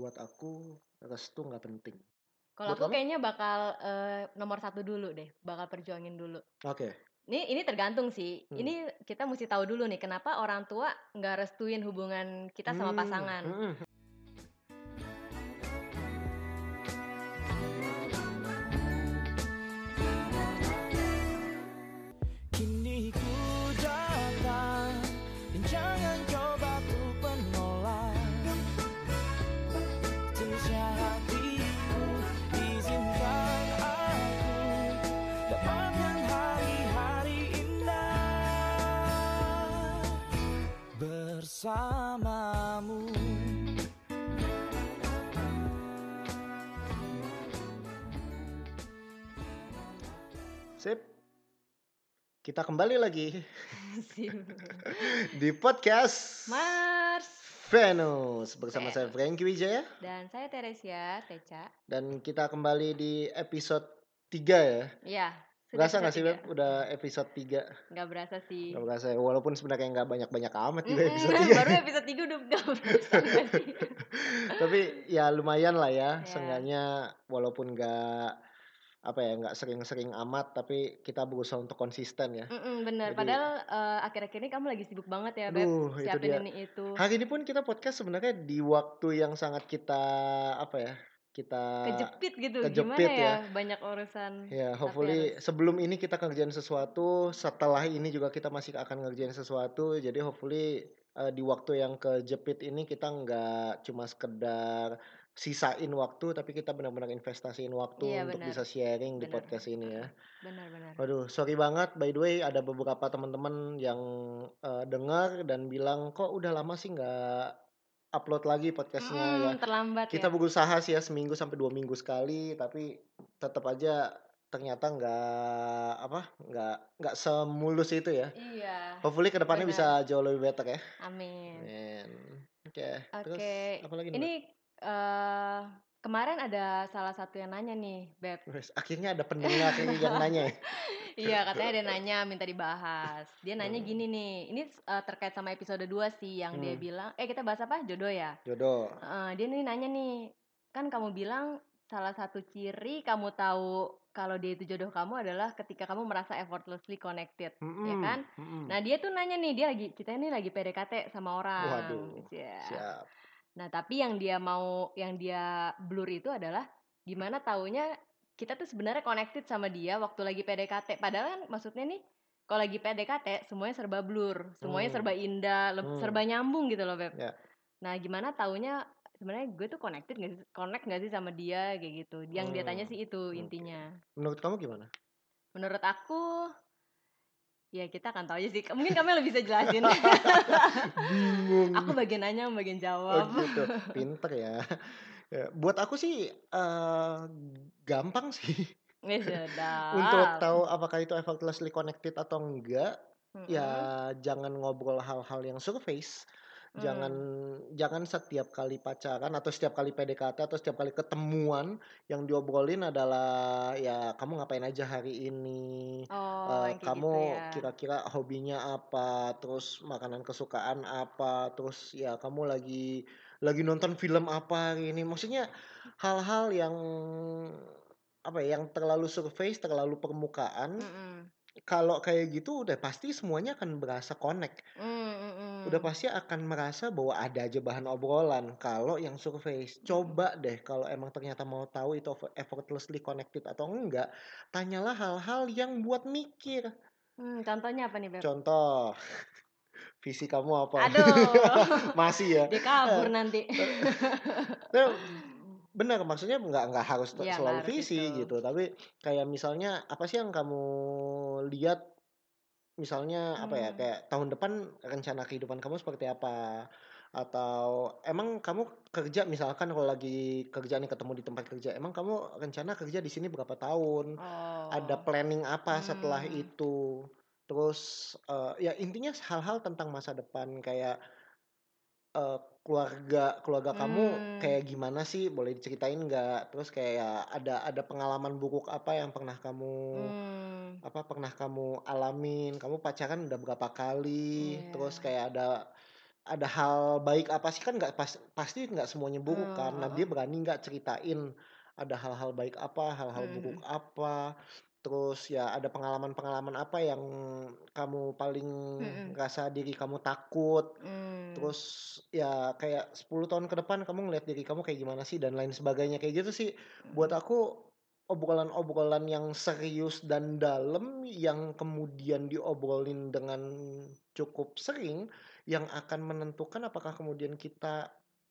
buat aku restu nggak penting. Kalau aku kamu? kayaknya bakal eh, nomor satu dulu deh, bakal perjuangin dulu. Oke. Ini ini tergantung sih. Hmm. Ini kita mesti tahu dulu nih kenapa orang tua nggak restuin hubungan kita sama Hmm, pasangan. mm-mm. Bersamamu Sip. Kita kembali lagi Sip. di podcast Mars Venus bersama Venus. saya Frankie Wijaya dan saya Teresia Teca. dan kita kembali di episode 3 ya. Iya. Berasa nggak sih Beb? Udah episode 3 tiga. Nggak berasa sih. Gak berasa ya, walaupun sebenarnya nggak banyak-banyak amat juga Mm-mm, episode 3 baru episode 3 udah nggak berasa sih? Tapi ya lumayan lah ya, Ya. seenggaknya walaupun nggak apa ya nggak sering-sering amat tapi kita berusaha untuk konsisten ya. Mm-mm, bener. Jadi- Padahal eh, akhir-akhir ini kamu lagi sibuk banget ya, Beb. Itu Siapin dia. ini itu. Hari ini pun kita podcast sebenarnya di waktu yang sangat kita apa ya? Kita Kejepit gitu. kejepit Gimana ya. ya? Banyak urusan. ya hopefully harus- sebelum ini kita kerjain sesuatu, setelah ini juga kita masih akan ngerjain sesuatu. Jadi hopefully eh, di waktu yang kejepit ini kita nggak cuma sekedar sisain waktu tapi kita benar-benar investasiin waktu Iya, untuk benar. bisa sharing di Benar. podcast ini ya. Benar-benar. Waduh, sorry banget. By the way, ada beberapa teman-teman yang eh, dengar dan bilang kok udah lama sih nggak upload lagi podcastnya ya. Mm, terlambat Kita ya. berusaha sih ya seminggu sampai dua minggu sekali, tapi tetap aja ternyata nggak apa nggak nggak semulus itu ya. Iya. Hopefully ke depannya benar. bisa jauh lebih better ya. Amin. Amin. Oke. Terus Oke. apa lagi nih? Ini eh kemarin ada salah satu yang nanya nih, Beb. Akhirnya ada pendengar yang nanya ya. Iya, katanya ada nanya minta dibahas. Dia nanya Hmm. gini nih. Ini eh, terkait sama episode 2 sih yang dia Hmm. bilang, eh kita bahas apa? Jodoh ya. Jodoh. Eh, dia nih nanya nih, kan kamu bilang salah satu ciri kamu tahu kalau dia itu jodoh kamu adalah ketika kamu merasa effortlessly connected, ya Mm-mm, kan? mm-mm. Nah dia tuh nanya nih, dia lagi kita ini lagi PDKT sama orang. Waduh, Ya. Siap. Nah tapi yang dia mau, yang dia blur itu adalah gimana taunya kita tuh sebenarnya connected sama dia waktu lagi PDKT. Padahal kan maksudnya nih kalau lagi PDKT semuanya serba blur, semuanya Hmm. serba indah, Hmm. serba nyambung gitu loh beb. Ya. Nah gimana taunya sebenarnya gue tuh connected gak sih, connect gak sih sama dia kayak gitu. Yang dia tanya Hmm, sih itu oke. intinya. Menurut kamu gimana? Menurut aku ya kita akan tahu aja sih. Mungkin kamu yang lebih bisa jelasin. Bingung. aku bagian nanya, bagian Oh jawab. gitu, pinter ya. Ya, Buat aku sih eh, gampang sih Ya sudah. untuk tahu apakah itu effortlessly connected atau enggak. Mm-mm. Ya jangan ngobrol hal-hal yang surface. Hmm. Jangan jangan setiap kali pacaran atau setiap kali PDKT atau setiap kali ketemuan yang diobrolin adalah ya kamu ngapain aja hari ini. Oh, kayak kamu gitu ya. kira-kira hobinya apa, terus makanan kesukaan apa, terus ya kamu lagi lagi nonton film apa hari ini. Maksudnya hal-hal yang apa ya, yang terlalu surface, terlalu permukaan. Mm-mm. Kalau kayak gitu udah pasti semuanya akan berasa connect. Mm, mm, mm. Udah pasti akan merasa bahwa ada aja bahan obrolan. Kalau yang surface, coba deh kalau emang ternyata mau tahu itu effortlessly connected atau enggak, tanyalah hal-hal yang buat mikir. Hmm, contohnya apa nih, Beb? Contoh, visi kamu apa? Aduh. Masih ya. Dia kabur nanti. Nah, benar maksudnya nggak nggak harus nggak selalu harus visi itu. gitu tapi kayak misalnya apa sih yang kamu lihat misalnya apa ya Hmm. kayak tahun depan rencana kehidupan kamu seperti apa atau emang kamu kerja misalkan kalau lagi kerja nih ketemu di tempat kerja emang kamu rencana kerja di sini berapa tahun Oh. ada planning apa setelah Hmm. itu terus eh, ya intinya hal-hal tentang masa depan kayak eh, keluarga keluarga kamu Hmm. kayak gimana sih boleh diceritain nggak terus kayak ada ada pengalaman buruk apa yang pernah kamu Hmm. apa pernah kamu alamin kamu pacaran udah berapa kali Iya. terus kayak ada ada hal baik apa sih kan nggak pas, pasti nggak semuanya buruk Oh, kan. Nah dia berani nggak ceritain ada hal-hal baik apa, hal-hal Mhm buruk apa, terus ya ada pengalaman-pengalaman apa yang kamu paling Mhm. ngerasa diri kamu takut, Mmm. terus ya kayak 10 tahun ke depan kamu ngelihat diri kamu kayak gimana sih dan lain sebagainya kayak gitu sih. Buat Mhm. aku obrolan-obrolan yang serius dan dalam yang kemudian diobrolin dengan cukup sering yang akan menentukan apakah kemudian kita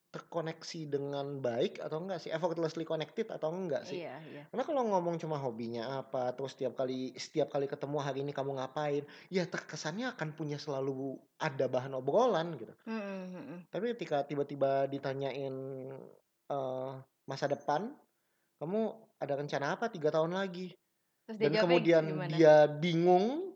terkoneksi dengan baik atau enggak sih, effortlessly connected atau enggak sih. Iya iya. Karena kalau ngomong cuma hobinya apa, terus setiap kali setiap kali ketemu hari ini kamu ngapain, ya terkesannya akan punya selalu ada bahan obrolan gitu. Mhm mhm. Tapi ketika tiba-tiba ditanyain, eee, masa depan, kamu ada rencana apa 3 tahun lagi? Terus Dan kemudian gimana? dia bingung,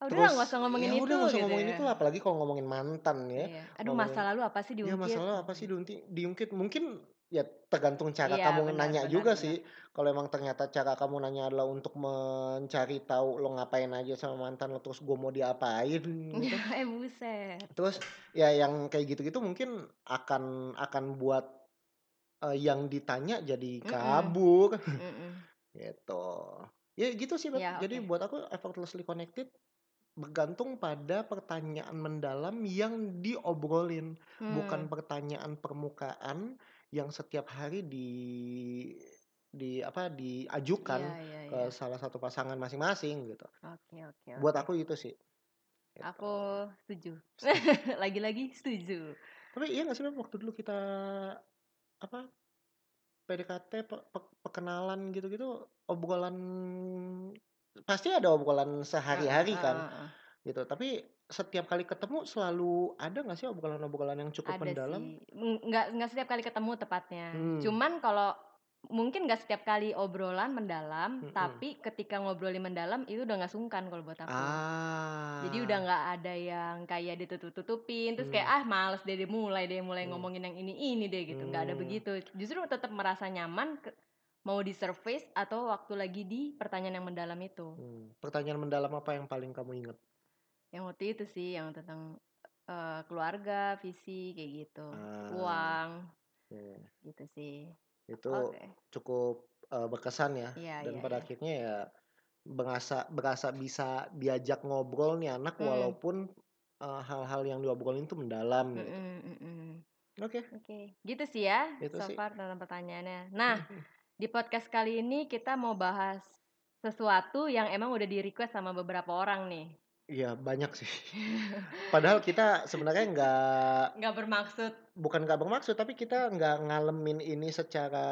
"Ah, udah nggak usah ngomongin ya itu," udah nggak usah gitu ngomongin ya? itu, apalagi kalau ngomongin mantan ya, Iya. "Aduh masa ngomongin lalu apa sih iya masa diungkit?" lalu apa sih diunti diungkit, mungkin ya tergantung cara Iya, kamu benar nanya benar juga benar. sih. Kalau emang ternyata cara kamu nanya adalah untuk mencari tahu lo ngapain aja sama mantan lo, terus gue mau diapain gitu. Eh, buset. Terus ya yang kayak gitu-gitu mungkin akan akan buat, eee, yang ditanya jadi kabur, Mhm. gitu. Ya gitu sih, Beb. Ya, Jadi oke. buat aku effortlessly connected bergantung pada pertanyaan mendalam yang diobrolin, bukan Mmm. pertanyaan permukaan yang setiap hari di di apa, diajukan iya ke iya. salah satu pasangan masing-masing gitu. Oke oke Buat oke. aku itu sih, gitu. Aku setuju. Lagi-lagi setuju. Tapi iya nggak sih, waktu dulu kita apa, PDKT, pe pe perkenalan gitu-gitu, obrolan pasti ada obrolan sehari-hari kan, heeh. gitu. Tapi setiap kali ketemu selalu ada nggak sih obrolan-obrolan yang cukup Ada mendalam? sih, nggak nggak setiap kali ketemu tepatnya. Hmm. Cuman kalau mungkin nggak setiap kali obrolan mendalam, Mhm. tapi ketika ngobrolin mendalam itu udah nggak sungkan kalau buat aku. Jadi udah Ah. nggak ada yang kayak ditutup-tutupin, terus kayak, Mmm. "Ah, males deh dia mulai deh, mulai Mmm. ngomongin yang ini-ini deh," gitu, nggak ada Mmm. begitu. Justru tetap merasa nyaman ke mau di surface atau waktu lagi di pertanyaan yang mendalam itu. Mmm, pertanyaan mendalam apa yang paling kamu ingat? Yang waktu itu sih, yang tentang, eee, keluarga, visi, kayak gitu, Ah. uang, Iya. gitu sih. Itu Oke. cukup, eee, berkesan ya, Iya dan iya pada iya. akhirnya ya berasa berasa bisa diajak ngobrol nih anak Mmm. walaupun, eee, hal-hal yang diobrolin tuh mendalam gitu. Mhm mhm. Oke. Oke, gitu sih ya Itu so sih. far tentang pertanyaannya. Nah. di podcast kali ini kita mau bahas sesuatu yang emang udah di-request sama beberapa orang nih. Iya, banyak sih. Padahal kita sebenarnya nggak Nggak bermaksud bukan nggak bermaksud, tapi kita nggak ngalamin ini secara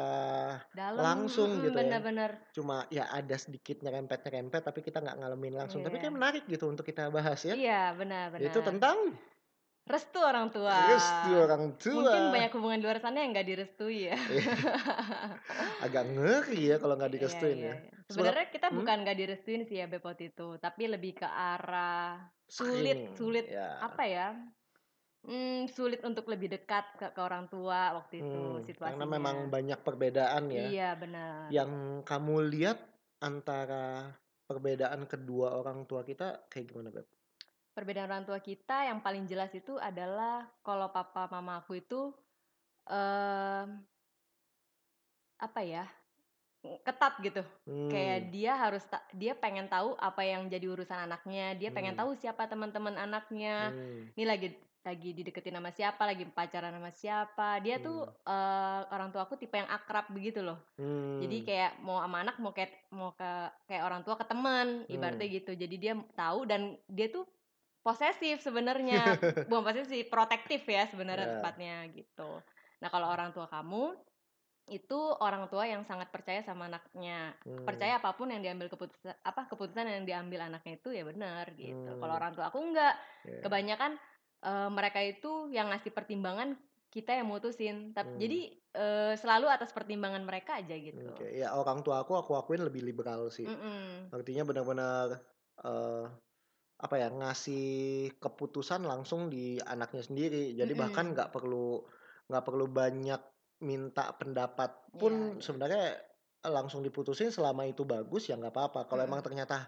dalam langsung gitu bener ya. bener. Cuma ya ada sedikit nyerempet-nyerempet, tapi kita nggak ngalamin langsung. Tapi kayak Iya. menarik gitu untuk kita bahas ya. Iya, benar Itu benar. tentang Restu orang tua. restu orang Mungkin tua. banyak hubungan di luar sana yang nggak direstui ya. Iya. Agak ngeri ya kalau nggak Iya direstuin iya ya. iya. Sebenarnya kita hmm? bukan nggak direstuin sih ya waktu itu, tapi lebih ke arah sulit sulit ya. apa ya? Mmm, sulit untuk lebih dekat ke ke orang tua waktu itu Hmm, karena memang situasinya. banyak perbedaan ya. Iya, benar. Yang kamu lihat antara perbedaan kedua orang tua kita kayak gimana, Beb? Perbedaan orang tua kita yang paling jelas itu adalah kalau papa mama aku itu, mmm apa ya, ketat gitu. Kayak Mmm. dia harus dia pengen tahu apa yang jadi urusan anaknya, dia pengen Mmm. tahu siapa teman-teman anaknya, Mmm. ini lagi lagi dideketin sama siapa, lagi pacaran sama siapa. Dia tuh, Mmm. eee, orang tua aku tipe yang akrab begitu loh. Jadi Mmm. kayak mau sama anak mau kayak mau ke kayak orang tua ke temen, ibaratnya Mmm. gitu. Jadi dia tahu dan dia tuh posesif sebenarnya, bukan posesif, protektif ya sebenarnya Ya. tepatnya gitu. Nah, kalau orang tua kamu, itu orang tua yang sangat percaya sama anaknya. Mmm. Percaya apa pun yang diambil keputusa apa, keputusan yang diambil anaknya itu ya benar gitu. Kalau Mmm. orang tua aku enggak. Iya. Kebanyakan, eee, mereka itu yang ngasih pertimbangan, kita yang mutusin. Tap Mmm. jadi, eee, selalu atas pertimbangan mereka aja gitu. Oke, ya orang tua aku, aku akuin lebih liberal sih. Mhm. Artinya benar-benar, eee, apa ya, ngasih keputusan langsung di anaknya sendiri. Jadi bahkan Mhm. nggak perlu nggak perlu banyak minta pendapat pun iya. sebenarnya langsung diputusin selama itu bagus ya nggak apa-apa. Kalau emang Mhm. ternyata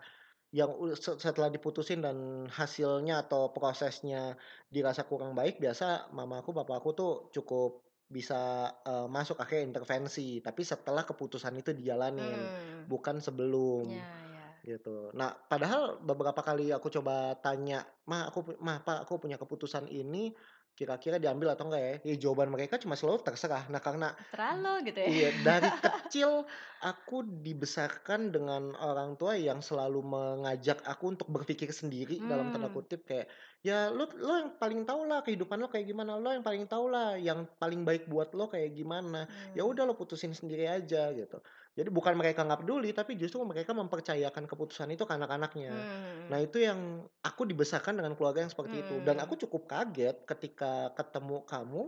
yang setelah diputusin dan hasilnya atau prosesnya dirasa kurang baik, biasa mama aku, papa aku tuh cukup bisa, eee, masuk akhirnya intervensi, tapi setelah keputusan itu dijalanin, Mmm. bukan sebelum, Iya iya. Gitu. Nah, padahal beberapa kali aku coba tanya, "Ma, aku pu Ma, Pa, aku punya keputusan ini, kira-kira diambil atau enggak ya?" Ya jawaban mereka cuma selalu terserah. Nah, karena Terserah lo gitu ya. iya, dari kecil aku dibesarkan dengan orang tua yang selalu mengajak aku untuk berpikir sendiri dalam tanda Mmm. kutip kayak, "Ya lu lu yang paling tahu lah kehidupan lo kayak gimana, lo yang paling tahu lah yang paling baik buat lo kayak gimana. Ya Mmm. udah lo putusin sendiri aja," gitu. Jadi bukan mereka nggak peduli, tapi justru mereka mempercayakan keputusan itu ke anak-anaknya. Mmm, Nah, itu yang aku dibesarkan dengan keluarga yang seperti itu, dan aku Mmm. cukup kaget ketika ketemu kamu,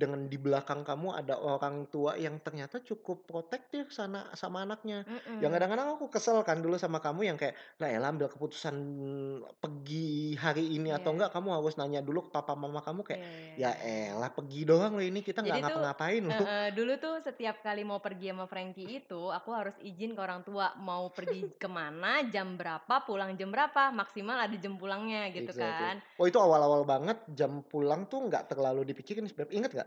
dengan di belakang kamu ada orang tua yang ternyata cukup protektif sana sama anaknya. Yang Mhm. kadang-kadang aku kesel kan dulu sama kamu yang kayak, "Lah elah ambil keputusan pergi hari ini atau Iya. enggak kamu harus nanya dulu ke papa mama kamu," kayak, Iya iya "Ya iya. elah pergi doang loh ini, kita nggak ngapa-ngapain loh." heeh, dulu tuh setiap kali mau pergi sama Frankie itu, aku harus izin ke orang tua, mau pergi ke mana, jam berapa, pulang jam berapa, maksimal ada jam pulangnya gitu Exactly. kan. Oh itu awal-awal banget jam pulang tuh nggak terlalu dipikirin sih, Beb, inget nggak?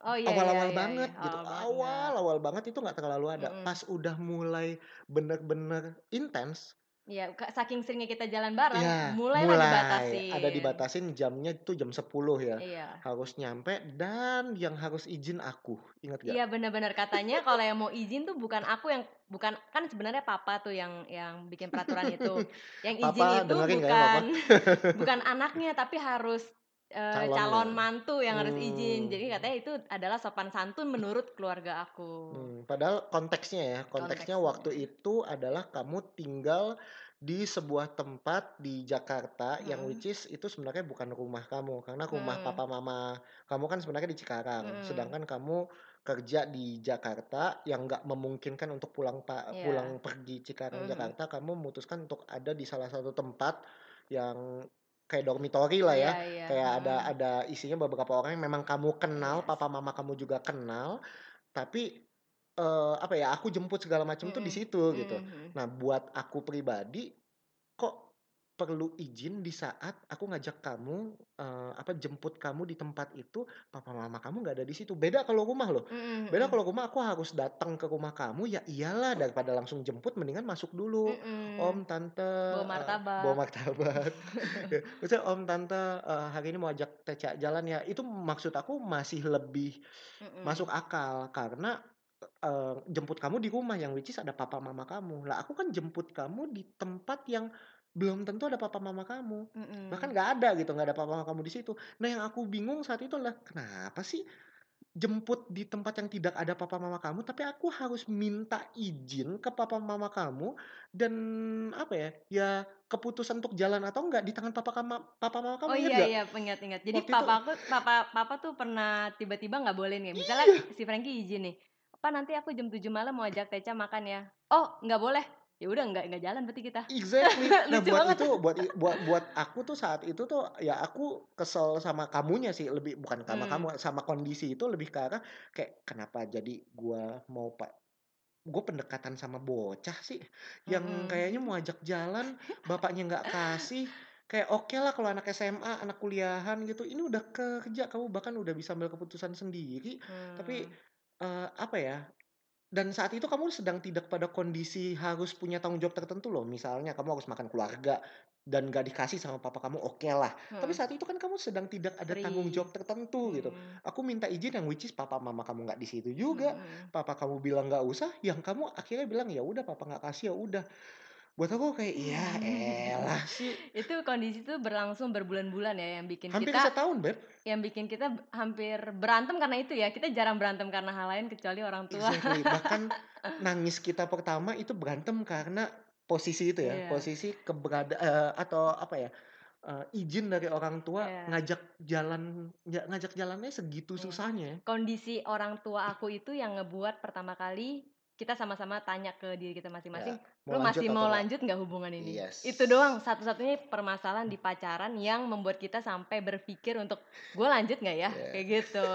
Oh, iya iya Awal-awal iya iya, banget gitu, awal banget enggak. awal-awal banget itu nggak terlalu ada. Mhm. Pas udah mulai bener-bener intens Iya, saking seringnya kita jalan bareng, ya mulailah mulai ada dibatasin. dibatasin jamnya itu jam 10 ya, Iya. harus nyampe dan yang harus izin aku, inget nggak? Iya, bener bener, katanya kalau yang mau izin tuh bukan aku yang bukan kan sebenarnya papa tuh yang yang bikin peraturan itu. Yang izin Papa itu ya, bukan bukan anaknya, tapi harus, eee, Calonnya. calon mantu yang harus izin. Jadi Mmm. katanya itu adalah sopan santun menurut keluarga aku. Mmm, padahal konteksnya ya, konteksnya waktu Konteksnya. itu adalah kamu tinggal di sebuah tempat di Jakarta yang Mhm. which is itu sebenarnya bukan rumah kamu, karena rumah Mmm. papa mama kamu kan sebenarnya di Cikarang, Mhm. sedangkan kamu kerja di Jakarta yang nggak memungkinkan untuk pulang pa Iya. pulang pergi Cikarang, mhm. Jakarta, kamu memutuskan untuk ada di salah satu tempat yang kayak dormitory lah ya, Iya iya, kayak ada mhm. ada isinya beberapa orang yang memang kamu kenal, Yes. papa mama kamu juga kenal, tapi, eee, apa ya, aku jemput segala macam tuh di Mhm, situ gitu. mhm mhm. Nah, buat aku pribadi, kok perlu izin di saat aku ngajak kamu, eee, apa, jemput kamu di tempat itu, papa mama kamu nggak ada di situ. Beda kalau rumah loh, Mhm beda kalau rumah aku harus datang ke rumah kamu, ya iyalah daripada langsung jemput mendingan masuk dulu, "Om, Mhm. tante, Bawa eee, martabak. bawa martabak." Ya, maksudnya, "Om, tante, eee, hari ini mau ajak Teca jalan ya." Itu maksud aku masih lebih masuk Mhm. akal karena, eee, jemput kamu di rumah yang which is ada papa mama kamu. Lah aku kan jemput kamu di tempat yang belum tentu ada papa mama kamu, bahkan Mhm. nggak ada gitu, nggak ada papa mama kamu di situ. Nah, yang aku bingung saat itu adalah, kenapa sih jemput di tempat yang tidak ada papa mama kamu, tapi aku harus minta izin ke papa mama kamu dan apa ya, ya keputusan untuk jalan atau enggak di tangan papa kama papa mama kamu, Oh, iya nggak? iya, ingat ingat. Jadi Waktu itu papa aku papa papa tuh pernah tiba-tiba nggak boleh nih, misalnya Iya. si Frankie izin nih, "Pa, nanti aku jam 7 malam mau ajak Teca makan ya." "Oh, nggak boleh." Ya udah nggak nggak jalan berarti kita. Exactly. Nah, buat banget. itu buat buat buat aku tuh saat itu tuh, ya aku kesel sama kamunya sih, lebih bukan sama Mmm. kamu, sama kondisi itu lebih ke arah kayak, kenapa jadi gua mau pa gue pendekatan sama bocah sih, yang kayaknya mau ajak jalan, bapaknya nggak kasih, kayak okelah kalau anak SMA, anak kuliahan gitu, ini udah kerja, kamu bahkan udah bisa ambil keputusan sendiri, tapi, Mmm. eee, apa ya, dan saat itu kamu sedang tidak pada kondisi harus punya tanggung jawab tertentu loh, misalnya kamu harus makan keluarga dan nggak dikasih sama papa kamu, okelah. Tapi Mhm. saat itu kan kamu sedang tidak ada tanggung Free. jawab tertentu gitu. Mhm. Aku minta izin yang which is papa mama kamu nggak di situ juga, mhm. papa kamu bilang nggak usah, yang kamu akhirnya bilang, "Ya udah papa nggak kasih, ya udah." Buat aku kayak, ya elah sih. Itu kondisi tuh berlangsung berbulan-bulan ya, yang bikin Hampir kita setahun, Beb. yang bikin kita hampir berantem karena itu ya, kita jarang berantem karena hal lain kecuali orang tua. Exactly. Bahkan nangis kita pertama itu berantem karena posisi itu ya, Iya. posisi keberada eee, atau apa ya, eee, izin dari orang tua Iya. ngajak jalan ja ngajak jalannya segitu Iya. susahnya ya. Kondisi orang tua aku itu yang ngebuat pertama kali kita sama-sama tanya ke diri kita masing-masing, Ya, lu masih mau lanjut nggak hubungan ini? Yes. Itu doang satu-satunya permasalahan di pacaran yang membuat kita sampai berpikir untuk gue lanjut nggak ya? Ya. Kayak gitu.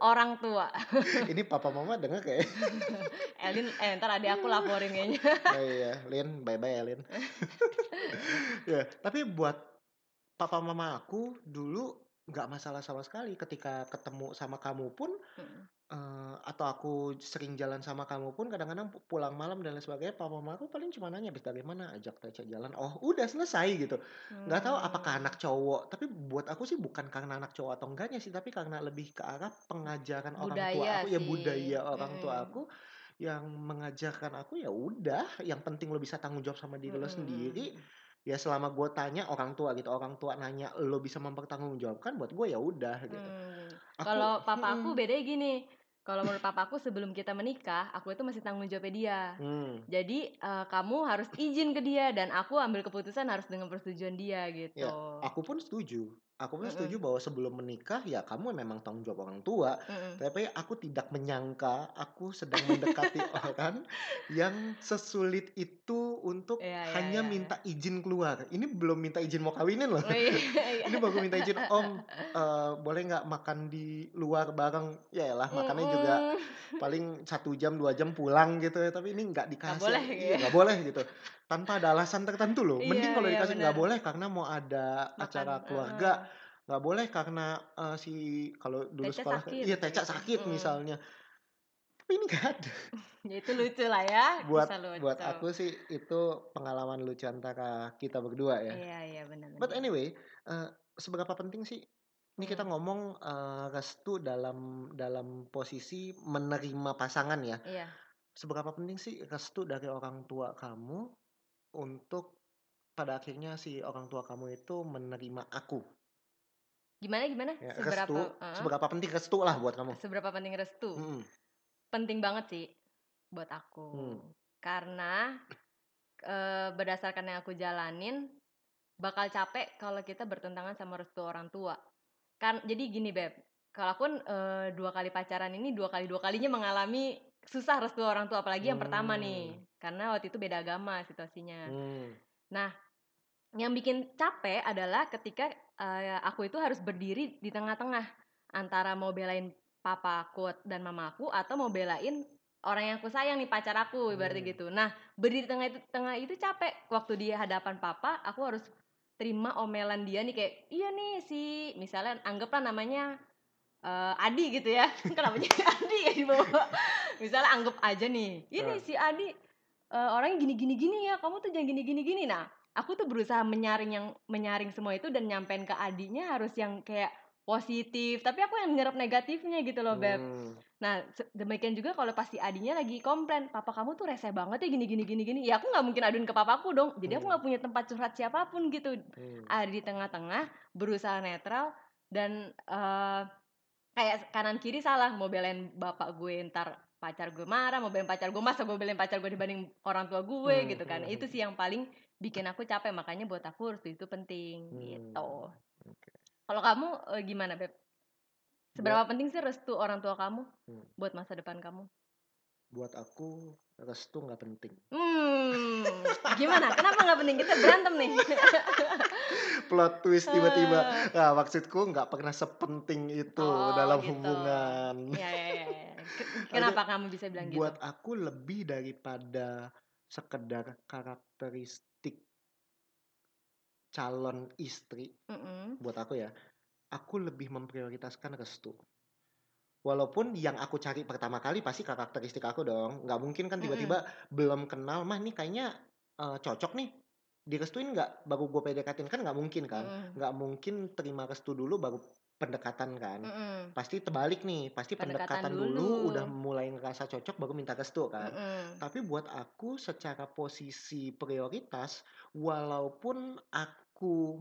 Orang tua. Ini papa mama denger kayak Elin, eh ntar adik aku laporin kayaknya. oh iya, Lin, bye bye ya Lin. ya, tapi buat papa mama aku dulu nggak masalah sama sekali ketika ketemu sama kamu pun Mm. Eh, atau aku sering jalan sama kamu pun kadang-kadang pu- pulang malam dan lain sebagainya papa mama aku paling cuma nanya habis dari mana ajak Teca jalan oh udah selesai gitu nggak tahu apakah Hmm. anak cowok tapi buat aku sih bukan karena anak cowok atau enggaknya sih tapi karena lebih ke arah pengajaran orang tua Budaya aku ya budaya orang tua aku yang mengajarkan aku ya udah yang penting lo bisa tanggung jawab sama diri lo Mm-mm. sendiri ya selama gue tanya orang tua gitu orang tua nanya lo bisa mempertanggungjawabkan buat gue ya udah gitu Hmm. Aku- Kalau papa aku Mm-mm. bedanya gini. Kalau menurut papa aku sebelum kita menikah, aku itu masih tanggung jawabnya dia. Hmm, Jadi eh, kamu harus izin ke dia dan aku ambil keputusan harus dengan persetujuan dia gitu. Ya, aku pun setuju aku pun Mm-mm. setuju bahwa sebelum menikah ya kamu memang tanggung jawab orang tua Mm-mm. Tapi aku tidak menyangka aku sedang mendekati orang yang sesulit itu untuk Iya, iya, hanya iya, minta izin keluar. Ini belum minta izin mau kawinin loh. Oh, iya, iya. Ini baru minta izin om eh, boleh nggak makan di luar bareng ya lah makannya juga Mm-mm. paling satu jam dua jam pulang gitu ya tapi ini nggak dikasih boleh, iya gitu. nggak boleh gitu tanpa ada alasan tertentu loh mending Iya, kalau iya, dikasih nggak boleh karena mau ada Makan, acara keluarga nggak boleh karena eh, si kalau dulu Teca sekolah sakit, iya teca gitu. sakit Mm. misalnya tapi ini nggak ada Ya itu lucu lah ya. buat lucu. buat aku sih itu pengalaman lucu antara kita berdua ya Iya iya benar. but anyway eh, seberapa penting sih ini kita Hmm. ngomong eh, restu dalam dalam posisi menerima pasangan ya Iya. seberapa penting sih restu dari orang tua kamu untuk pada akhirnya si orang tua kamu itu menerima aku Gimana gimana? ya, seberapa restu heeh. seberapa penting restu lah buat kamu seberapa penting restu? Mm-mm. Penting banget sih buat aku. Hmm. Karena eh, berdasarkan yang aku jalanin bakal capek kalau kita bertentangan sama restu orang tua. Kan jadi gini beb, kalau aku kan, eh, dua kali pacaran ini dua kali dua kalinya mengalami susah restu orang tua apalagi yang pertama nih Hmm. karena waktu itu beda agama situasinya. Hmm. Nah, yang bikin capek adalah ketika eh, aku itu harus berdiri di tengah-tengah antara mau belain papa aku dan mama aku atau mau belain orang yang aku sayang nih pacar aku ibaratnya Hmm. gitu. Nah, berdiri di tengah itu tengah itu capek. Waktu dia hadapan papa, aku harus terima omelan dia nih kayak iya nih si misalnya anggaplah namanya eh, Adi gitu ya. Kenapa jadi Adi ya di bawah? Misalnya anggap aja nih, ini si Adi eh, orangnya gini gini gini ya. Kamu tuh jangan gini gini gini. Nah, aku tuh berusaha menyaring yang menyaring semua itu dan nyampein ke Adinya harus yang kayak positif. Tapi aku yang nyerap negatifnya gitu loh, Beb. Hmm. Nah, demikian juga kalau pasti adinya lagi komplain, papa kamu tuh rese banget ya gini gini gini gini. Ya aku nggak mungkin aduin ke papaku dong. Jadi aku Hmm. nggak punya tempat curhat siapa pun gitu. Hmm. Ada di tengah-tengah, berusaha netral dan eh, kayak kanan kiri salah. Mau belain bapak gue ntar pacar gue marah, mau belain pacar gue masa gue belain pacar gue dibanding orang tua gue Hmm, gitu kan. hmm, Itu sih yang paling bikin aku capek. Makanya buat aku restu itu penting Hmm, gitu. oke. Kalau kamu eh, gimana, Beb? Seberapa penting sih restu orang tua kamu Hmm. buat masa depan kamu? Buat aku restu nggak penting Hmm, gimana? Kenapa nggak penting? Kita berantem nih. plot twist tiba-tiba Eh. nah maksudku nggak pernah sepenting itu Oh, dalam gitu. hubungan ya, ya, ya. Ke- Kenapa kamu bisa bilang gitu? buat aku lebih daripada sekedar karakteristik calon istri Mm-mm. buat aku ya aku lebih memprioritaskan restu walaupun yang aku cari pertama kali pasti karakteristik aku dong. Nggak mungkin kan tiba-tiba belum kenal mah nih kayaknya eh, cocok nih. Direstuin nggak? Baru gue PDKT kan nggak mungkin kan? Nggak mungkin terima restu dulu baru pendekatan kan? Mm-mm. pasti terbalik nih. Pasti Pendekatan pendekatan, dulu. dulu. udah mulai ngerasa cocok baru minta restu kan? Mm-mm. tapi buat aku secara posisi prioritas walaupun aku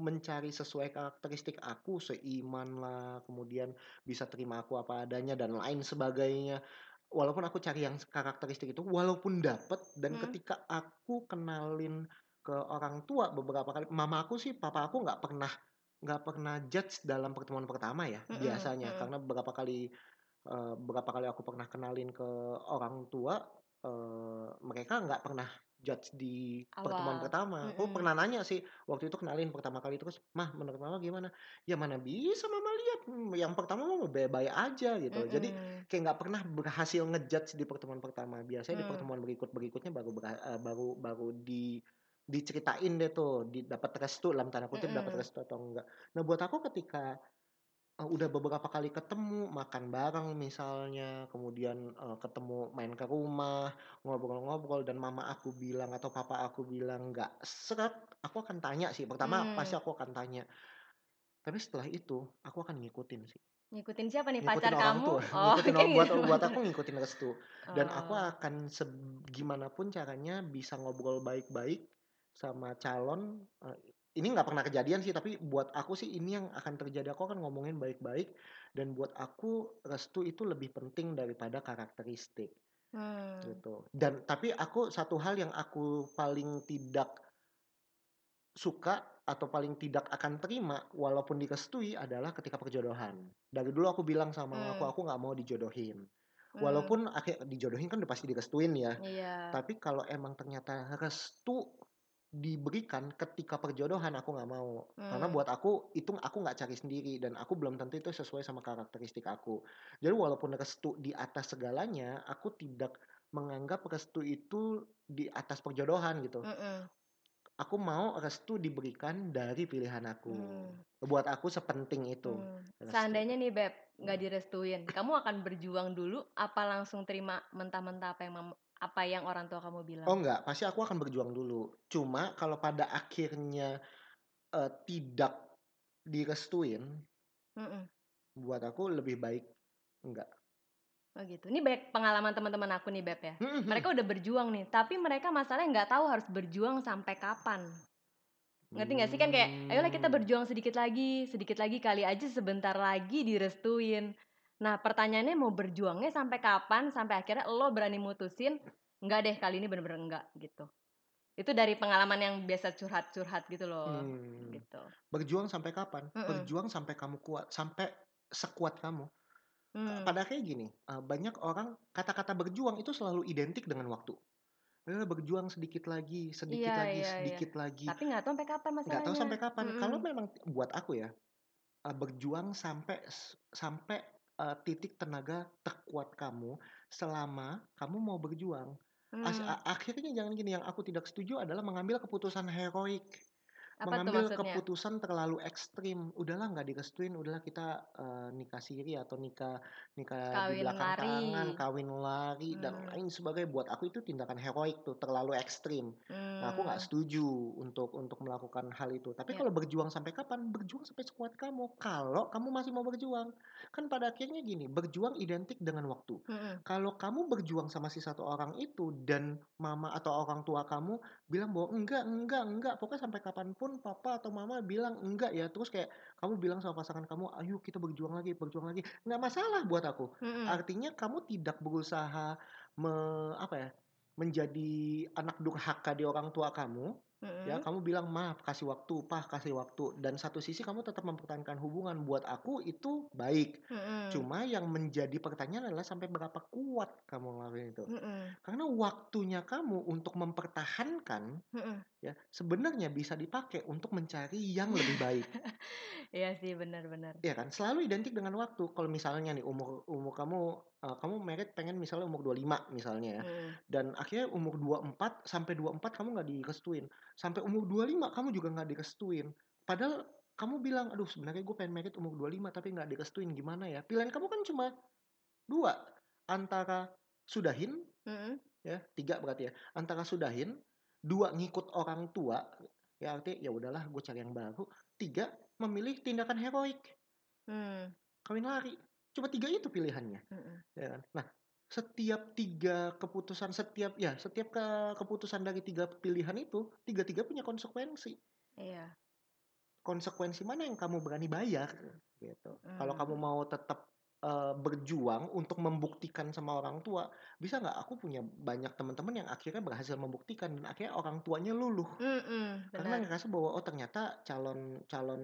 mencari sesuai karakteristik aku seiman lah kemudian bisa terima aku apa adanya dan lain sebagainya walaupun aku cari yang karakteristik itu walaupun dapet dan Hmm. ketika aku kenalin ke orang tua beberapa kali mama aku sih papa aku nggak pernah nggak pernah judge dalam pertemuan pertama ya Mm-mm, biasanya mm-mm. karena beberapa kali eh, beberapa kali aku pernah kenalin ke orang tua eee, mereka nggak pernah judge di pertemuan Awal. pertama. Aku Mhm. pernah nanya sih, waktu itu kenalin pertama kali terus, "Mah, menurut Mama gimana?" "Ya mana bisa Mama lihat, mmm, yang pertama mah baik-baik aja," gitu. Jadi Mhm. kayak nggak pernah berhasil nge-judge di pertemuan pertama. Biasanya di Mmm. pertemuan berikut-berikutnya baru bera eee, baru baru di diceritain deh tuh, di dapat restu dalam tanda kutip dapat Mhm. restu atau enggak. Nah, buat aku ketika, udah beberapa kali ketemu, makan bareng misalnya, kemudian, eee, ketemu main ke rumah, ngobrol-ngobrol dan mama aku bilang atau papa aku bilang nggak sreg, aku akan tanya sih. Pertama pasti Mmm. aku akan tanya. Tapi setelah itu, aku akan ngikutin sih. Ngikutin siapa nih? Ngikutin Pacar orang kamu? tua, Oh, ngikutin orang buat gitu. buat aku ngikutin restu. Dan aku Oh. akan seb gimana pun caranya bisa ngobrol baik-baik sama calon, eee, ini nggak pernah kejadian sih, tapi buat aku sih ini yang akan terjadi. Aku akan ngomongin baik-baik dan buat aku restu itu lebih penting daripada karakteristik, Mmm. gitu. Dan tapi aku satu hal yang aku paling tidak suka atau paling tidak akan terima walaupun direstui adalah ketika perjodohan. Dari dulu aku bilang sama mama aku, aku nggak mau dijodohin. Mmm. Walaupun akhir dijodohin kan udah pasti direstuin ya. Iya. Tapi kalau emang ternyata restu diberikan ketika perjodohan, aku nggak mau. Karena Mmm. buat aku itu aku nggak cari sendiri dan aku belum tentu itu sesuai sama karakteristik aku. Jadi walaupun restu di atas segalanya, aku tidak menganggap restu itu di atas perjodohan gitu. Mhm. Aku mau restu diberikan dari pilihan aku. Mmm. Buat aku sepenting itu restu. Seandainya nih Beb, nggak Mmm. direstuin, kamu akan berjuang dulu apa langsung terima mentah-mentah apa yang apa yang orang tua kamu bilang? Oh enggak, pasti aku akan berjuang dulu. Cuma kalau pada akhirnya, eee, tidak direstuin Mhm. buat aku lebih baik enggak. Oh gitu. Ini banyak pengalaman teman-teman aku nih Beb ya. Mhm. Mereka udah berjuang nih, tapi mereka masalahnya nggak tahu harus berjuang sampai kapan. Ngerti nggak sih? Kan kayak, ayolah kita Mmm. berjuang sedikit lagi, sedikit lagi, kali aja sebentar lagi direstuin. Nah, pertanyaannya mau berjuangnya sampai kapan? Sampai akhirnya lo berani mutusin, enggak deh kali ini bener-bener enggak gitu. Itu dari pengalaman yang biasa curhat-curhat gitu loh. Mmm. Gitu. Berjuang sampai kapan? Mhm. Berjuang sampai kamu kuat, sampai sekuat kamu. Mmm. pada akhirnya gini, eee, banyak orang kata-kata berjuang itu selalu identik dengan waktu. Ayolah berjuang sedikit lagi, sedikit Iya lagi, iya iya. sedikit lagi. Tapi nggak tahu sampai kapan Nggak tahu masalahnya. sampai kapan. Kalau Mhm. memang buat aku ya, eee, berjuang sampai sampai, eee, titik tenaga terkuat kamu selama kamu mau berjuang. As a akhirnya jangan gini, yang aku tidak setuju adalah mengambil keputusan heroik. Apa tuh Mengambil maksudnya? keputusan terlalu ekstrim. Udahlah nggak direstuin, udahlah kita, eee, nikah siri atau nikah nikah di Kawin belakang tangan, lari. kawin lari dan Mmm. lain sebagainya. Buat aku itu tindakan heroik tuh, terlalu ekstrim. Nah, aku nggak Mmm. setuju untuk untuk melakukan hal itu. Tapi Iya. kalau berjuang sampai kapan? Berjuang sampai sekuat kamu. Kalau kamu masih mau berjuang. Kan pada akhirnya gini, berjuang identik dengan waktu. Mhm. Kalau kamu berjuang sama si satu orang itu dan mama atau orang tua kamu bilang bahwa, "Enggak enggak enggak, pokoknya sampai kapan pun papa atau mama bilang enggak ya." Terus kayak kamu bilang sama pasangan kamu, "Ayo kita berjuang lagi berjuang lagi." Nggak masalah buat aku. Mhm. Artinya kamu tidak berusaha me apa ya, menjadi anak durhaka di orang tua kamu, ya. Mhm. Kamu bilang, "Ma, kasih waktu, Pa, kasih waktu." Dan satu sisi kamu tetap mempertahankan hubungan. Buat aku itu baik. Mhm. Cuma yang menjadi pertanyaan adalah sampai berapa kuat kamu ngelakuin itu. Mhm. Karena waktunya kamu untuk mempertahankan, Mhm. ya, sebenarnya bisa dipakai untuk mencari yang lebih baik. Iya sih, bener. Iya kan? Selalu identik dengan waktu. Kalau misalnya nih umur umur kamu, eee, kamu married pengen misalnya umur 25 misalnya ya, Mhm. dan akhirnya umur 24 sampai 24 kamu nggak direstuin. Sampai umur 25 kamu juga nggak direstuin. Padahal kamu bilang, "Aduh sebenarnya gue pengen married umur 25 tapi nggak direstuin, gimana ya?" Pilihan kamu kan cuma 2, antara sudahin, Mhm. ya 3 berarti ya, antara sudahin, 2 ngikut orang tua, ya artinya, "Ya udahlah gue cari yang baru." 3 memilih tindakan heroik. Mmm. Kawin lari. Cuma 3 itu pilihannya, Mhm. ya kan? Nah, setiap 3 keputusan, setiap ya setiap ke keputusan dari 3 pilihan itu, tiga-tiga punya konsekuensi. Iya. Konsekuensi mana yang kamu berani bayar, gitu. Kalau kamu Mmm. mau tetap, eee, berjuang untuk membuktikan sama orang tua, bisa nggak? Aku punya banyak teman-teman yang akhirnya berhasil membuktikan dan akhirnya orang tuanya luluh. Mhm, Karena benar. ngerasa bahwa, oh ternyata calon calon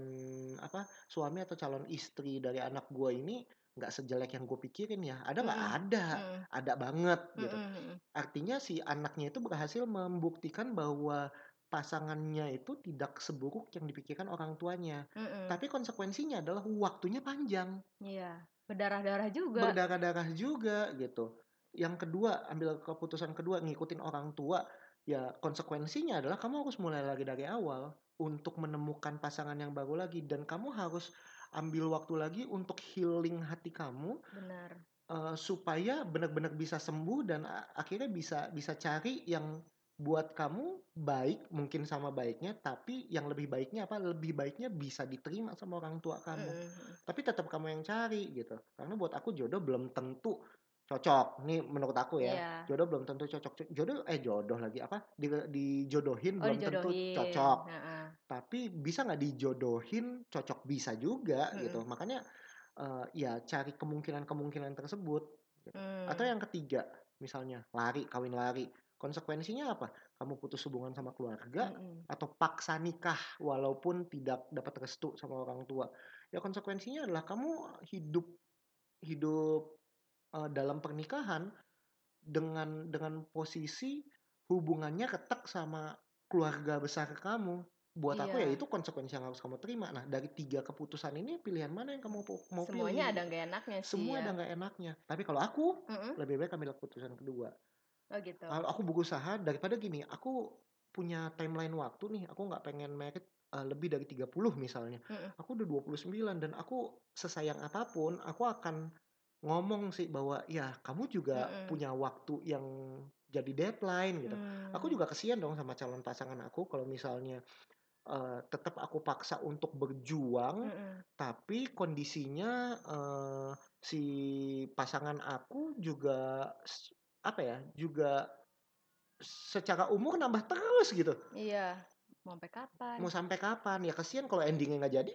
apa, suami atau calon istri dari anak gua ini nggak sejelek yang gue pikirin ya. Ada nggak? Mm-mm. Ada, Mm-mm. ada banget gitu. Mm-mm, mm-mm. Artinya si anaknya itu berhasil membuktikan bahwa pasangannya itu tidak seburuk yang dipikirkan orang tuanya. Mm-mm. Tapi konsekuensinya adalah waktunya panjang, Iya, berdarah-darah juga. berdarah-darah juga gitu. Yang kedua, ambil keputusan kedua ngikutin orang tua, ya konsekuensinya adalah kamu harus mulai lagi dari awal untuk menemukan pasangan yang baru lagi dan kamu harus ambil waktu lagi untuk healing hati kamu Benar. eh, supaya benar-benar bisa sembuh dan akhirnya bisa bisa cari yang buat kamu baik mungkin sama baiknya tapi yang lebih baiknya apa lebih baiknya bisa diterima sama orang tua kamu Mm-mm. tapi tetap kamu yang cari gitu karena buat aku jodoh belum tentu cocok nih menurut aku ya Iya. jodoh belum tentu cocok jodoh eh jodoh lagi apa di, dijodohin Oh belum tentu dijodohin. cocok Heeh. tapi bisa nggak dijodohin cocok bisa juga gitu Mm-mm. makanya eh, ya cari kemungkinan-kemungkinan tersebut Mm. atau yang ketiga misalnya lari kawin lari konsekuensinya apa kamu putus hubungan sama keluarga Mm-mm. atau paksa nikah walaupun tidak dapat restu sama orang tua ya konsekuensinya adalah kamu hidup hidup eh, dalam pernikahan dengan dengan posisi hubungannya ketek sama keluarga besar kamu buat aku ya Iya. itu konsekuensi yang harus kamu terima nah dari tiga keputusan ini pilihan mana yang kamu mau Semuanya pilih ada nggak enaknya sih semua ya. ada nggak enaknya tapi kalau aku Mm-mm. lebih baik ambil keputusan kedua Oh gitu. kalau aku berusaha daripada gini, aku punya timeline waktu nih, aku nggak pengen merit uh, lebih dari 30 misalnya. Mm-mm. Aku udah 29 dan aku sesayang apa pun, aku akan ngomong sih bahwa ya kamu juga Mm-mm. punya waktu yang jadi deadline gitu. Aku Mm. juga kesian dong sama calon pasangan aku kalau misalnya uh, tetap aku paksa untuk berjuang Mm-mm. tapi kondisinya eh, si pasangan aku juga apa ya juga secara umur nambah terus gitu Iya. Mau sampai kapan? mau sampai kapan ya kesian kalau endingnya nggak jadi.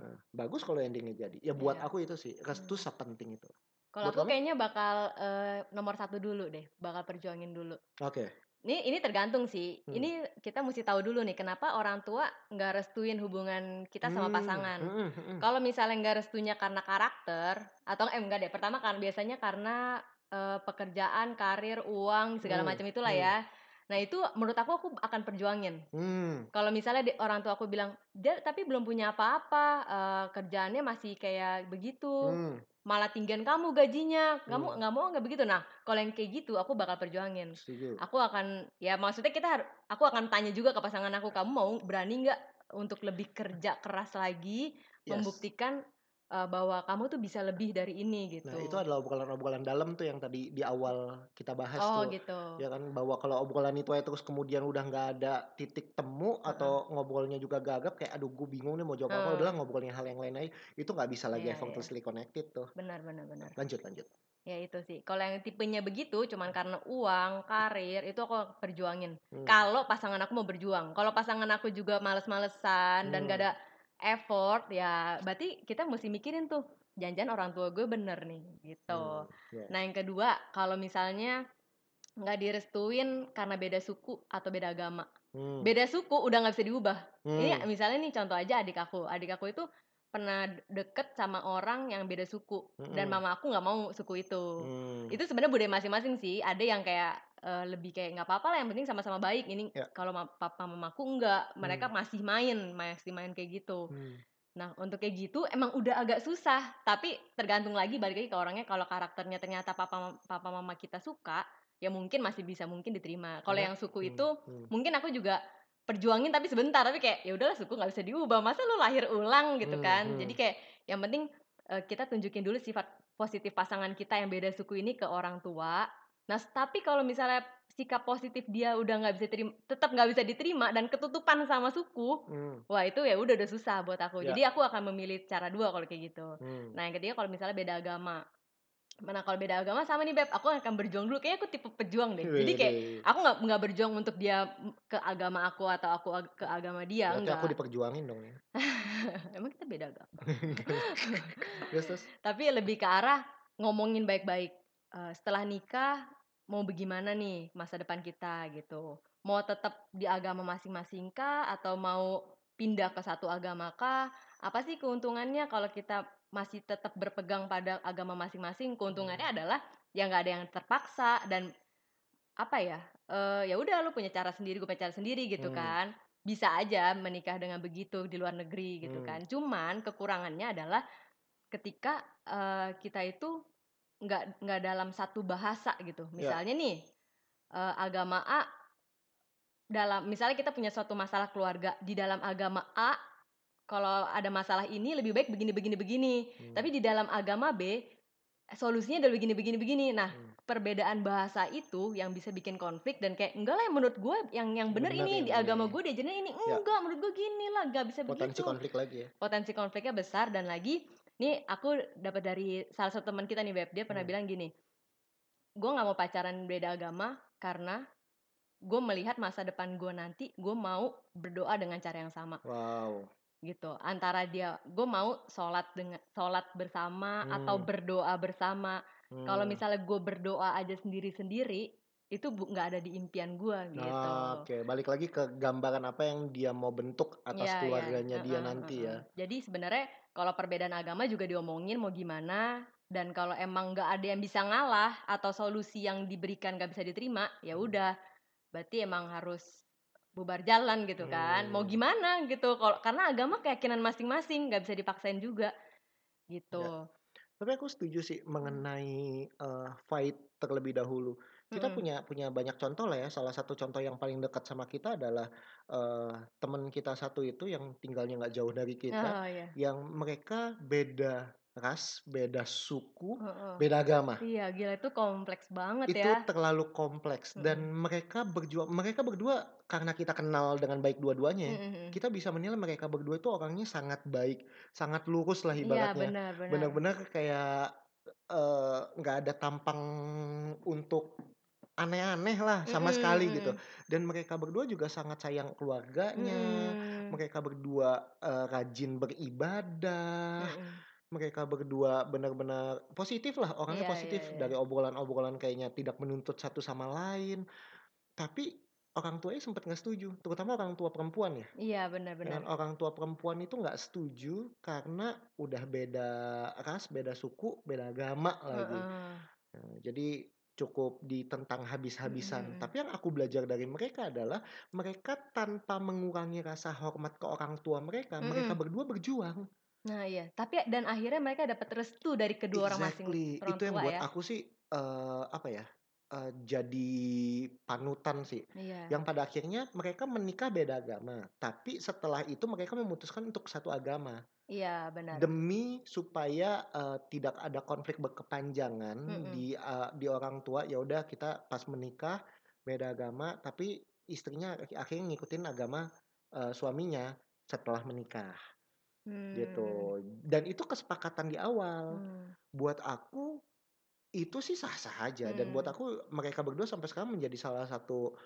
Nah, bagus kalau endingnya jadi ya buat Iya. aku itu sih restu Hmm. sepenting itu Kalau aku kamu? kayaknya bakal eh, nomor satu dulu deh, bakal perjuangin dulu. oke Ini ini tergantung sih. Hmm. Ini kita mesti tahu dulu nih kenapa orang tua nggak restuin hubungan kita sama Hmm, pasangan. mm, mm, mm. Kalau misalnya nggak restunya karena karakter atau eh enggak deh. Pertama kan biasanya karena eh, pekerjaan, karir, uang segala Hmm, macam itulah hmm. ya. Nah itu menurut aku aku akan perjuangin. Hmm, Kalau misalnya di- orang tua aku bilang dia tapi belum punya apa-apa, eh, kerjaannya masih kayak begitu, hmm, malah tinggian kamu gajinya, kamu Hmm. nggak mau nggak begitu. Nah kalau yang kayak gitu aku bakal perjuangin. setuju Aku akan ya maksudnya kita har- aku akan tanya juga ke pasangan aku kamu mau berani nggak untuk lebih kerja keras lagi Yes. membuktikan uh, bahwa kamu tuh bisa lebih dari ini gitu. nah itu adalah obrolan-obrolan dalam tuh yang tadi di awal kita bahas oh tuh gitu. ya kan bahwa kalau obrolan itu aja terus kemudian udah nggak ada titik temu atau ngobrolnya juga gagap kayak aduh gue bingung nih mau jawab apa Heeh. udahlah ngobrolin hal yang lain aja itu nggak bisa lagi iya. effortlessly connected tuh Benar benar benar. lanjut lanjut Ya itu sih. Kalau yang tipenya begitu cuman karena uang, karir itu aku perjuangin. Hmm. Kalau pasangan aku mau berjuang. Kalau pasangan aku juga males-malesan dan Hmm. gak ada effort ya berarti kita mesti mikirin tuh janjian orang tua gue bener nih gitu. Hmm, ya. Nah yang kedua kalau misalnya nggak direstuin karena beda suku atau beda agama. Hmm, Beda suku udah nggak bisa diubah. Ini hmm, misalnya nih contoh aja adik aku. Adik aku itu pernah deket sama orang yang beda suku dan Mm-mm. mama aku nggak mau suku itu. hmm. Itu sebenarnya budaya masing-masing sih. Ada yang kayak eh, lebih kayak nggak apa-apa lah yang penting sama-sama baik. Ini Ya. kalau ma- papa mamaku nggak, mereka Hmm. masih main, masih main kayak gitu. Hmm. Nah, untuk kayak gitu emang udah agak susah, tapi tergantung lagi balik lagi ke orangnya kalau karakternya ternyata papa papa mama kita suka, ya mungkin masih bisa mungkin diterima. Kalau Karena- yang suku hmm, itu hmm. mungkin aku juga perjuangin tapi sebentar, tapi kayak ya udahlah suku nggak bisa diubah, masa lu lahir ulang gitu Hmm, kan. hmm. Jadi kayak yang penting eh, kita tunjukin dulu sifat positif pasangan kita yang beda suku ini ke orang tua. Nah, tapi kalau misalnya sikap positif dia udah nggak bisa terima, tetap nggak bisa diterima dan ketutupan sama suku, Hmm, Wah itu ya udah udah susah buat aku. Ya. Jadi aku akan memilih cara dua kalau kayak gitu. hmm. Nah yang ketiga kalau misalnya beda agama. Mana kalau beda agama sama nih beb, aku akan berjuang dulu. Kayaknya aku tipe pejuang deh. Jadi kayak aku nggak nggak berjuang untuk dia ke agama aku atau aku ag- ke agama dia Berarti enggak. aku diperjuangin dong ya Emang kita beda agama. terus terus Tapi lebih ke arah ngomongin baik-baik. Eh, setelah nikah mau bagaimana nih masa depan kita gitu. Mau tetap di agama masing-masing kah atau mau pindah ke satu agama kah? Apa sih keuntungannya kalau kita masih tetap berpegang pada agama masing-masing, keuntungannya adalah ya nggak ada yang terpaksa dan apa ya? eh ya udah lu punya cara sendiri, gue punya cara sendiri gitu Hmm. kan. Bisa aja menikah dengan begitu di luar negeri gitu Hmm. kan. Cuman kekurangannya adalah ketika eh, kita itu nggak nggak dalam satu bahasa gitu. Ya. Misalnya nih eh, agama A dalam misalnya kita punya suatu masalah keluarga di dalam agama A kalau ada masalah ini lebih baik begini begini begini. Hmm. Tapi di dalam agama B solusinya adalah begini begini begini. Nah, Hmm. perbedaan bahasa itu yang bisa bikin konflik dan kayak enggak lah menurut gue yang yang Bener ini yang di agama ini. gue diajarin ini Ya. enggak menurut gue gini lah nggak bisa Potensi begitu konflik lagi ya. potensi konfliknya besar dan lagi nih aku dapat dari salah satu teman kita nih Beb dia pernah Hmm. bilang gini gue nggak mau pacaran beda agama karena gue melihat masa depan gue nanti gue mau berdoa dengan cara yang sama Wow. Gitu antara dia gue mau sholat dengan sholat bersama atau Hmm. berdoa bersama kalau Hmm. misalnya gue berdoa aja sendiri sendiri itu nggak ada di impian gue gitu oke. Balik lagi ke gambaran apa yang dia mau bentuk atas iya. keluarganya dia Heeh, nanti heeh. ya. Jadi sebenarnya kalau perbedaan agama juga diomongin mau gimana dan kalau emang nggak ada yang bisa ngalah atau solusi yang diberikan nggak bisa diterima ya Hmm. udah berarti emang harus bubar jalan gitu kan mau Hmm. gimana gitu kalau karena agama keyakinan masing-masing nggak bisa dipaksain juga gitu Tapi aku setuju sih mengenai eh, fight terlebih dahulu. Kita Mm-mm. punya punya banyak contoh lah ya. Salah satu contoh yang paling dekat sama kita adalah eh, teman kita satu itu yang tinggalnya nggak jauh dari kita, oh iya yang mereka beda ras, beda suku, Heeh. beda agama. iya gila itu kompleks banget Itu ya terlalu kompleks dan mereka berjuang mereka berdua karena kita kenal dengan baik dua-duanya ya, Mm-mm. kita bisa menilai mereka berdua itu orangnya sangat baik, sangat lurus lah iya ibaratnya. benar Benar-benar kayak eh, nggak ada tampang untuk aneh-aneh lah sama Mm-mm, sekali gitu. mm-mm. Dan mereka berdua juga sangat sayang keluarganya. Mm-mm. Mereka berdua eh, rajin beribadah. Mm-mm. Mereka berdua benar-benar positif lah, orangnya Iya, positif iya, iya. dari obrolan-obrolan kayaknya tidak menuntut satu sama lain. Tapi orang tuanya sempat nggak setuju, terutama orang tua perempuan ya. iya benar benar Dengan orang tua perempuan itu nggak setuju karena udah beda ras, beda suku, beda agama lagi. Heeh. Nah, jadi cukup ditentang habis-habisan. Mm-mm. Tapi yang aku belajar dari mereka adalah mereka tanpa mengurangi rasa hormat ke orang tua mereka, mereka Mm-mm. berdua berjuang. Nah iya, tapi dan akhirnya mereka dapat restu dari kedua orang masing Exactly. orang Itu yang tua buat ya. aku sih eh, apa ya? Eh, jadi panutan sih. Iya. Yang pada akhirnya mereka menikah beda agama, tapi setelah itu mereka memutuskan untuk satu agama. Iya, benar. demi supaya eh, tidak ada konflik berkepanjangan Mm-mm. di eh, di orang tua ya udah kita pas menikah beda agama tapi istrinya ak- akhirnya ngikutin agama eh, suaminya setelah menikah Hmm. gitu dan itu kesepakatan di awal Hmm. buat aku itu sih sah-sah aja dan buat Hmm. aku mereka berdua sampai sekarang menjadi salah satu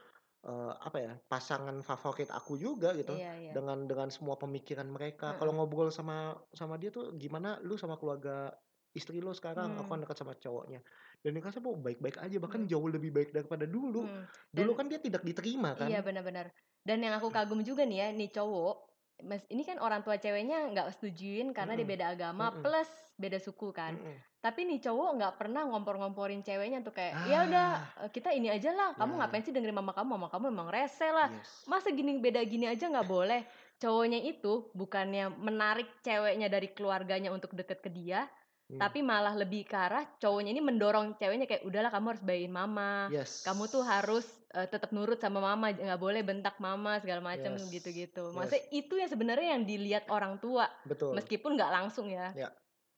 eh, apa ya pasangan favorit aku juga gitu Iya, iya. dengan dengan semua pemikiran mereka. Kalau Heeh. ngobrol sama sama dia tuh gimana lu sama keluarga istri lu sekarang, aku Hmm. kan dekat sama cowoknya. Dan dia mau baik-baik aja, bahkan Hmm. jauh lebih baik daripada dulu. Hmm. Dulu Dan kan dia tidak diterima kan. iya benar-benar. Dan yang aku kagum juga nih ya, nih cowok, Mas, ini kan orang tua ceweknya nggak setujuin karena dia Mm-mm. beda agama Mm-mm. plus beda suku kan. Mm-mm. Tapi nih cowok nggak pernah ngompor-ngomporin ceweknya tuh kayak, ya udah Ah, eh, kita ini aja lah. Kamu Nah. ngapain sih dengerin mama kamu? Mama kamu emang rese lah. yes. Masa gini beda gini aja nggak boleh? Cowoknya itu bukannya menarik ceweknya dari keluarganya untuk deket ke dia, Hmm. tapi malah lebih ke arah cowoknya ini mendorong ceweknya kayak udahlah kamu harus bayain mama. yes. Kamu tuh harus eh, tetap nurut sama mama, nggak boleh bentak mama segala macam Yes. gitu-gitu. Yes. Maksudnya itu yang sebenarnya yang dilihat orang tua, betul. meskipun nggak langsung ya. Ya.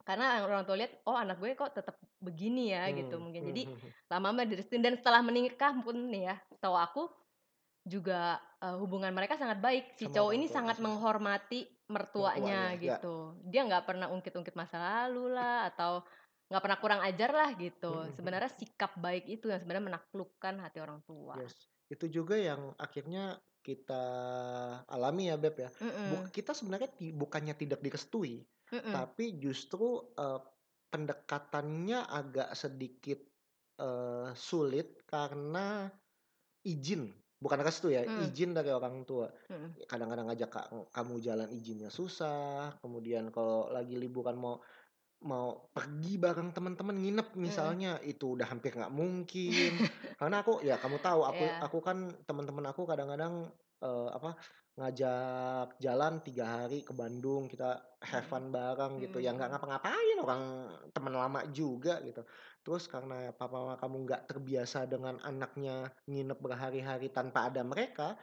Karena orang tua lihat, oh anak gue kok tetap begini ya gitu Hmm, mungkin. hmm, Jadi hmm, hmm. lama-lama direstuin dan setelah menikah pun nih ya, tahu aku juga eh, hubungan mereka sangat baik. Si Sama cowok ini tua sangat sih. menghormati mertuanya Mertuanya, ya. gitu. Dia nggak pernah ungkit-ungkit masa lalu lah atau nggak pernah kurang ajar lah gitu. Hmm, hmm, hmm. Sebenarnya sikap baik itu yang sebenarnya menaklukkan hati orang tua. Yes. Itu juga yang akhirnya kita alami ya Beb ya. Mm-mm, Buk- kita sebenarnya bukannya tidak direstui, mm-mm. tapi justru eh, pendekatannya agak sedikit eh, sulit karena izin, bukan restu ya, Mm. izin dari orang tua. Kadang-kadang ngajak ka- kamu jalan izinnya susah, kemudian kalau lagi liburan mau mau pergi bareng teman-teman nginep misalnya itu udah hampir nggak mungkin. Karena aku ya kamu tahu aku Iya. aku kan teman-teman aku kadang-kadang eh, apa ngajak jalan tiga hari ke Bandung kita have fun bareng gitu. Ya nggak Mm. ngapa-ngapain orang teman lama juga gitu. Terus karena papa mama kamu nggak terbiasa dengan anaknya nginep berhari-hari tanpa ada mereka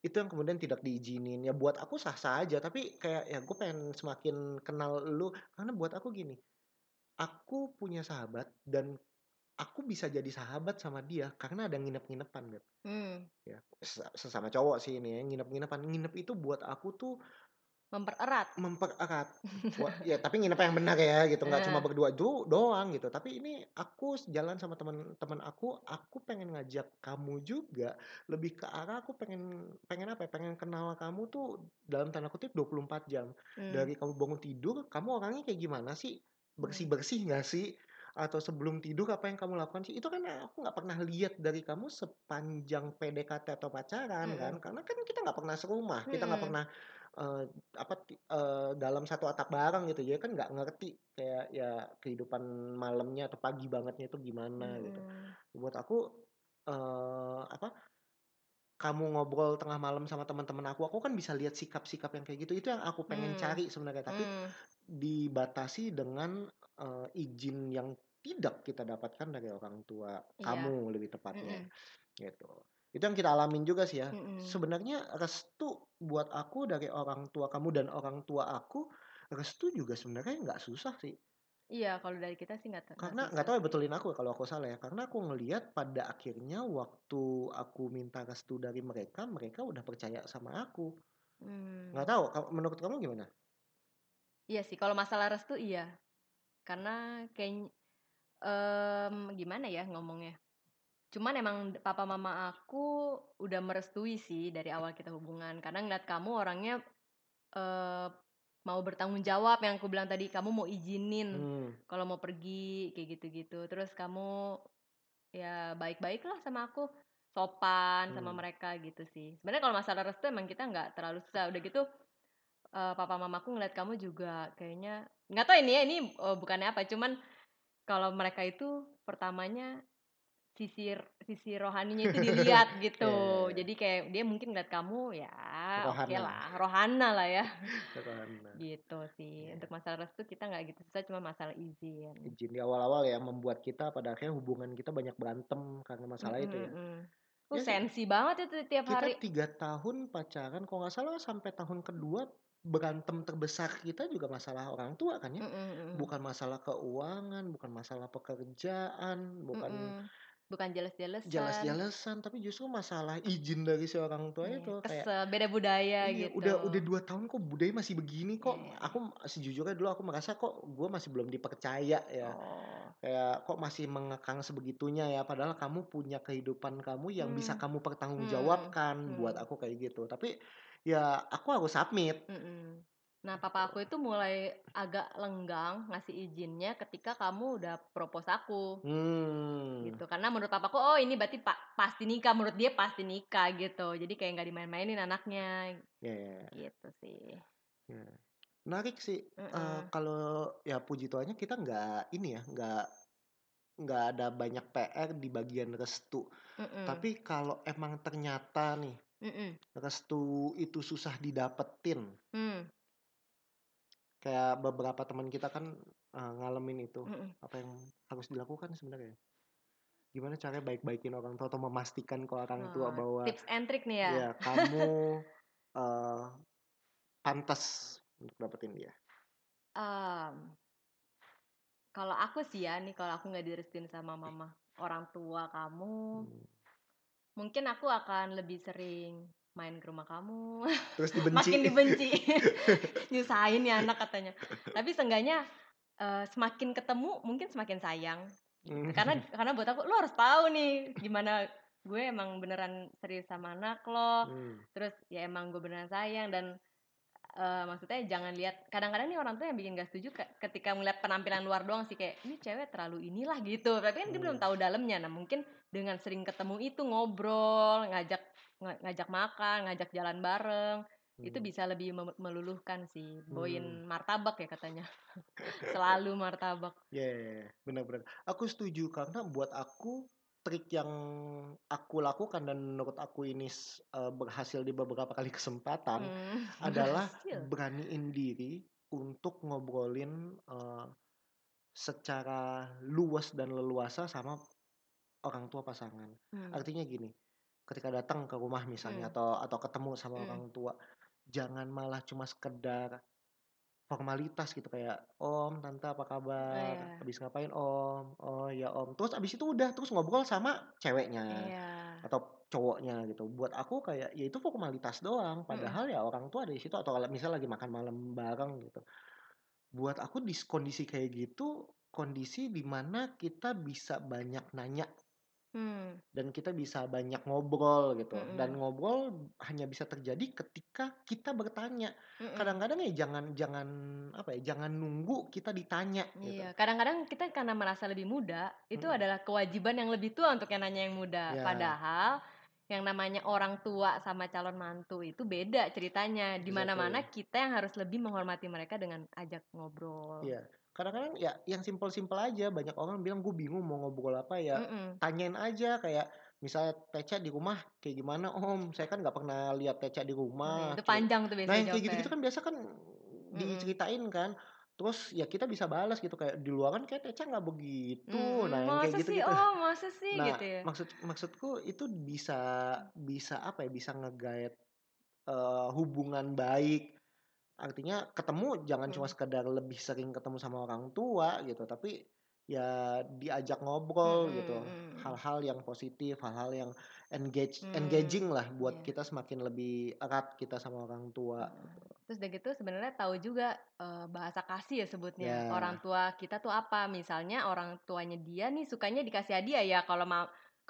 itu yang kemudian tidak diizinin ya buat aku sah-sah aja tapi kayak ya gue pengen semakin kenal lu karena buat aku gini aku punya sahabat dan aku bisa jadi sahabat sama dia karena ada nginep-nginepan Beb. Hmm. ya ses- sesama cowok sih ini ya nginep-nginepan nginep itu buat aku tuh Mempererat. mempererat ya tapi nginep yang benar ya gitu nggak cuma Eh. berdua do doang gitu tapi ini aku jalan sama teman-teman aku aku pengen ngajak kamu juga lebih ke arah aku pengen pengen apa ya pengen kenal kamu tuh dalam tanda kutip 24 jam Hmm. dari kamu bangun tidur kamu orangnya kayak gimana sih bersih bersih nggak sih atau sebelum tidur apa yang kamu lakukan sih itu kan aku nggak pernah lihat dari kamu sepanjang PDKT atau pacaran kan Mm-mm. karena kan kita nggak pernah serumah kita nggak Mm-mm. pernah eh, apa eh, dalam satu atap bareng gitu jadi kan nggak ngerti kayak ya kehidupan malamnya atau pagi bangetnya itu gimana gitu Mm-mm. buat aku eh apa kamu ngobrol tengah malam sama teman-teman aku aku kan bisa lihat sikap-sikap yang kayak gitu itu yang aku pengen Hmm. cari sebenarnya tapi Hmm. dibatasi dengan eh, izin yang tidak kita dapatkan dari orang tua Iya. kamu lebih tepatnya Mm-mm. gitu itu yang kita alamin juga sih ya Mm-mm. sebenarnya restu buat aku dari orang tua kamu dan orang tua aku restu juga sebenarnya nggak susah sih Iya, kalau dari kita sih nggak karena nggak tahu ya betulin aku kalau aku salah ya karena aku ngelihat pada akhirnya waktu aku minta restu dari mereka mereka udah percaya sama aku Hmm. nggak tahu ka- menurut kamu gimana Iya sih, kalau masalah restu iya. Karena kayak em, gimana ya ngomongnya. Cuman emang papa mama aku udah merestui sih dari awal kita hubungan. Karena ngeliat kamu orangnya eh, mau bertanggung jawab yang aku bilang tadi, kamu mau izinin hmm. kalau mau pergi kayak gitu-gitu. Terus kamu ya baik-baik lah sama aku, sopan sama Hmm. mereka gitu sih. Sebenarnya kalau masalah restu emang kita nggak terlalu susah. Udah gitu eh, papa mamaku ngeliat kamu juga kayaknya nggak tahu ini ya ini eh, bukannya apa, cuman kalau mereka itu pertamanya sisi sisi rohaninya itu dilihat gitu. Iya, iya. Jadi kayak dia mungkin ngeliat kamu ya oke Rohana. lah, rohana lah ya. Karena Gitu sih. Iya. Untuk masalah restu kita nggak gitu susah, cuma masalah izin. izin di awal-awal ya membuat kita pada akhirnya hubungan kita banyak berantem karena masalah itu ya Mm-mm-mm. Ya Uh, sih. sensi banget itu tiap kita hari. tiga tahun pacaran kalau nggak salah sampai tahun kedua berantem terbesar kita juga masalah orang tua kan ya Mm-mm-mm. bukan masalah keuangan bukan masalah pekerjaan bukan Mm-mm. Bukan jelas-jelasan. jelas-jelasan tapi justru masalah izin dari si orang tua Iya, itu kayak kesel beda budaya iya, gitu. udah udah dua tahun kok budaya masih begini kok Iya. aku sejujurnya dulu aku merasa kok gue masih belum dipercaya ya Oh. kayak kok masih mengekang sebegitunya ya padahal kamu punya kehidupan kamu yang bisa Hmm. kamu pertanggungjawabkan Hmm. buat Hmm. aku kayak gitu tapi ya aku harus submit Mm-mm. Nah, papa aku itu mulai agak lenggang ngasih izinnya ketika kamu udah propose aku. hmm gitu karena menurut papaku oh ini berarti pa- pasti nikah menurut dia pasti nikah gitu jadi kayak nggak dimain-mainin anaknya ya ya, gitu sih ya. menarik sih Eh, Mm-mm. kalau ya puji Tuhannya kita nggak ini ya nggak nggak ada banyak PR di bagian restu Mm-mm. tapi kalau emang ternyata nih Mm-mm. restu itu susah didapetin Hmm. Kayak beberapa teman kita kan eh, ngalamin itu Mm-mm. apa yang harus dilakukan sebenarnya gimana caranya baik-baikin orang tua atau memastikan ke orang tua Oh, bahwa tips and trick nih ya ya kamu eh, pantas untuk dapetin dia Em, kalau aku sih ya nih kalau aku nggak direstuin sama mama orang tua kamu Hmm. mungkin aku akan lebih sering main ke rumah kamu. Terus dibenci. Makin dibenci. Nyusahin ya anak katanya. Tapi seenggaknya eh, semakin ketemu mungkin semakin sayang. Hmm. karena karena buat aku lo harus tahu nih gimana gue emang beneran serius sama anak lo. Hmm. terus ya emang gue beneran sayang. Dan eh, maksudnya jangan lihat kadang-kadang nih orang tuh yang bikin gak setuju ke- ketika melihat penampilan luar doang sih kayak ini cewek terlalu inilah gitu. Tapi kan dia belum Hmm. tahu dalamnya. Nah mungkin dengan sering ketemu itu ngobrol ngajak ng- ngajak makan ngajak jalan bareng itu Hmm. bisa lebih meluluhkan sih. Bawain Hmm. martabak ya katanya. Selalu martabak. Ya, ya, ya, benar-benar. Aku setuju karena buat aku trik yang aku lakukan dan menurut aku ini eh, berhasil di beberapa kali kesempatan Hmm, adalah berhasil. beraniin diri untuk ngobrolin eh, secara luas dan leluasa sama orang tua pasangan. Hmm, Artinya gini, ketika datang ke rumah misalnya hmm, atau atau ketemu sama hmm. orang tua, jangan malah cuma sekedar formalitas gitu kayak om tante apa Oh kabar? ya, habis ngapain om? Oh ya om. Terus abis itu udah terus ngobrol sama ceweknya iya. atau cowoknya gitu. Buat aku kayak ya itu formalitas doang. Mm-mm. padahal ya orang tua ada di situ atau kalau misalnya lagi makan malam bareng gitu. Buat aku di kondisi kayak gitu kondisi di mana kita bisa banyak nanya Hmm, dan kita bisa banyak ngobrol gitu dan mm-mm, ngobrol hanya bisa terjadi ketika kita bertanya mm-mm. kadang-kadang ya jangan jangan apa ya jangan nunggu kita ditanya gitu Iya, kadang-kadang kita karena merasa lebih muda, itu Mm-mm. adalah kewajiban yang lebih tua untuk yang nanya yang muda. ya Padahal yang namanya orang tua sama calon mantu itu beda ceritanya. Di mana-mana kita yang harus lebih menghormati mereka dengan ajak ngobrol. Iya, kadang-kadang ya yang simpel-simpel aja. Banyak orang bilang gue bingung mau ngobrol apa ya. Mm-mm. Tanyain aja kayak misalnya Teca di rumah kayak gimana Om? Saya kan nggak pernah lihat Teca di Nah, rumah. itu Kayak, panjang tuh nah biasanya yang kayak gitu-gitu kan biasa kan Mm-mm. diceritain kan. Terus ya kita bisa balas gitu kayak di luar kan kayak Teca nggak begitu. Mm-mm. Nah yang kayak Masa sih, gitu-gitu. oh masa sih Nah gitu ya. maksud maksudku itu bisa bisa apa ya? Bisa nge-guide eh, hubungan baik artinya ketemu jangan cuma Mm. sekedar lebih sering ketemu sama orang tua gitu tapi ya diajak ngobrol gitu Mm-mm, mm-mm. hal-hal yang positif hal-hal yang engage Hmm, engaging lah buat iya. kita semakin lebih erat kita sama orang tua. Terus udah gitu sebenarnya tahu juga eh, bahasa kasih ya sebutnya. ya Orang tua kita tuh apa? Misalnya orang tuanya dia nih sukanya dikasih hadiah ya. Kalau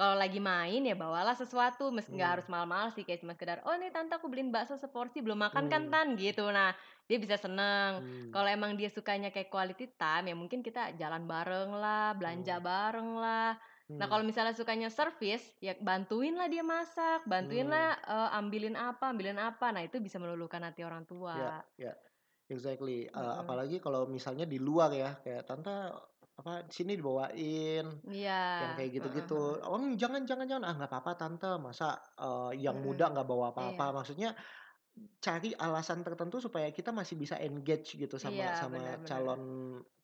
kalau lagi main ya bawalah sesuatu, meski nggak hmm, harus mahal-mahal sih kayak cuma sekedar, "Oh, nih tante aku beliin bakso seporsi, belum makan kan, hmm, Tan?" gitu. Nah, dia bisa seneng. hmm, Kalau emang dia sukanya kayak quality time ya mungkin kita jalan bareng lah, belanja hmm, bareng lah. Nah, kalau hmm, misalnya sukanya service, ya bantuin lah dia masak, bantuin hmm. lah eh, ambilin apa, ambilin apa. Nah, itu bisa meluluhkan hati orang ya tua. ya exactly Eh, Mm-mm. apalagi kalau misalnya di luar ya kayak tante apa sini dibawain Iya, yang kayak gitu-gitu. Oh jangan jangan jangan. Ah nggak apa-apa tante. Masa eh, yang Mm-mm. muda nggak bawa apa-apa. Maksudnya cari alasan tertentu supaya kita masih bisa engage gitu sama iya sama benar-benar. calon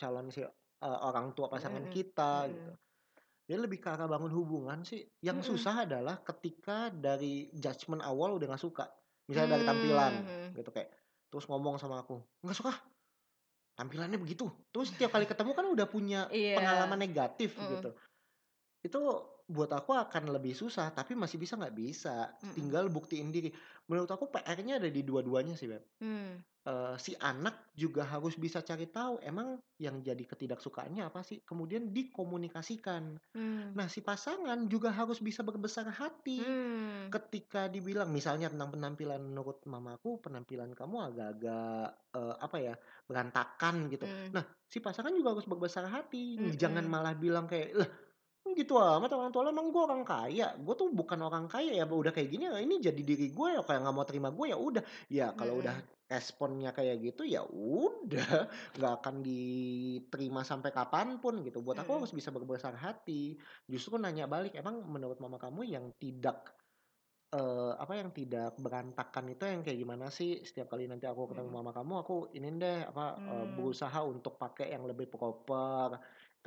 calon si eh, orang tua pasangan Mm-mm, kita gitu. Mm-mm, jadi lebih ke arah bangun hubungan sih. Yang mm-mm. susah adalah ketika dari judgement awal udah nggak suka. Misalnya dari tampilan Hmm, gitu kayak terus ngomong sama aku nggak suka tampilannya begitu. Terus setiap kali ketemu kan udah punya Iya, pengalaman negatif mm-mm, gitu. Itu buat aku akan lebih susah tapi masih bisa nggak bisa. Mm-mm, tinggal buktiin diri. Menurut aku PR-nya ada di dua-duanya sih Beb. Hmm, Eh, si anak juga harus bisa cari tahu emang yang jadi ketidaksukaannya apa sih? Kemudian dikomunikasikan. Hmm, nah si pasangan juga harus bisa berbesar hati hmm, ketika dibilang misalnya tentang penampilan menurut mamaku penampilan kamu agak-agak eh, apa ya berantakan gitu. Hmm, nah si pasangan juga harus berbesar hati. Mm-mm. jangan malah bilang kayak lah gitu amat orang tua lo emang gue orang kaya. Gue tuh bukan orang kaya ya udah kayak gini ini jadi diri gue ya kayak nggak mau terima gue ya udah. Ya kalau udah Mm-mm. responnya kayak gitu ya udah. Nggak akan diterima sampai kapan pun gitu. Buat aku Mm-mm. harus bisa berbesar hati. Justru nanya balik emang menurut mama kamu yang tidak eh, apa yang tidak berantakan itu yang kayak gimana sih? Setiap kali nanti aku ketemu Mm-mm. mama kamu aku ini deh apa eh, Hmm, berusaha untuk pakai yang lebih proper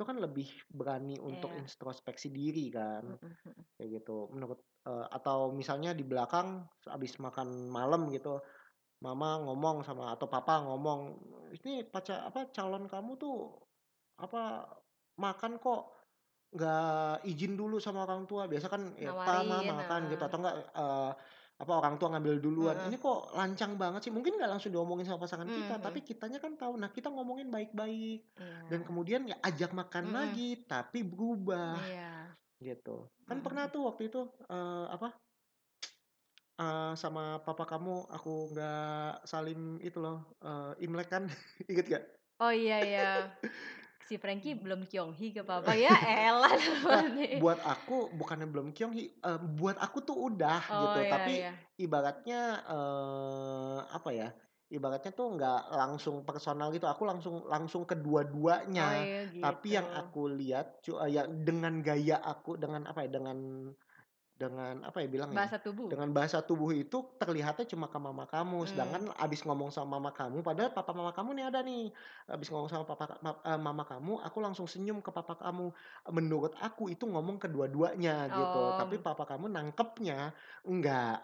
itu kan lebih berani untuk iya, introspeksi diri kan mm-mm. kayak gitu. Menurut eh, atau misalnya di belakang habis makan malam gitu mama ngomong sama atau papa ngomong ini pacar apa calon kamu tuh apa makan kok nggak izin dulu sama orang tua? Biasa kan ya pa ma Nawarin, makan gitu. nah, atau enggak eh, apa orang tua ngambil duluan Heeh. ini kok lancang banget sih mungkin nggak langsung diomongin sama pasangan kita Mhm. tapi kitanya kan tahu nah kita ngomongin baik-baik dan Iya. kemudian ya ajak makan Mhm. lagi tapi berubah Iya. gitu kan Mhm. pernah tuh waktu itu eh, apa eh, sama papa kamu aku nggak salim itu loh eh, imlek kan inget gak Oh iya ya. Si Frankie Hmm. belum Kyonghi ke papa ya elah buat aku bukannya belum Kyonghi, eee, buat aku tuh udah Oh gitu, ya tapi ya. ibaratnya, eee, apa ya, ibaratnya tuh nggak langsung personal gitu, aku langsung langsung ke Oh dua-duanya. iya Tapi yang gitu. aku lihat cu eee, yang dengan gaya aku, dengan apa ya, dengan dengan apa ya bilangnya ya, Bahasa tubuh? dengan bahasa tubuh itu terlihatnya cuma ke mama kamu, Mmm. sedangkan abis ngomong sama mama kamu, padahal papa mama kamu nih ada nih, abis ngomong sama papa ma eee, mama kamu, aku langsung senyum ke papa kamu. Menurut aku itu ngomong ke dua-duanya gitu, tapi Oh. papa kamu nangkepnya enggak.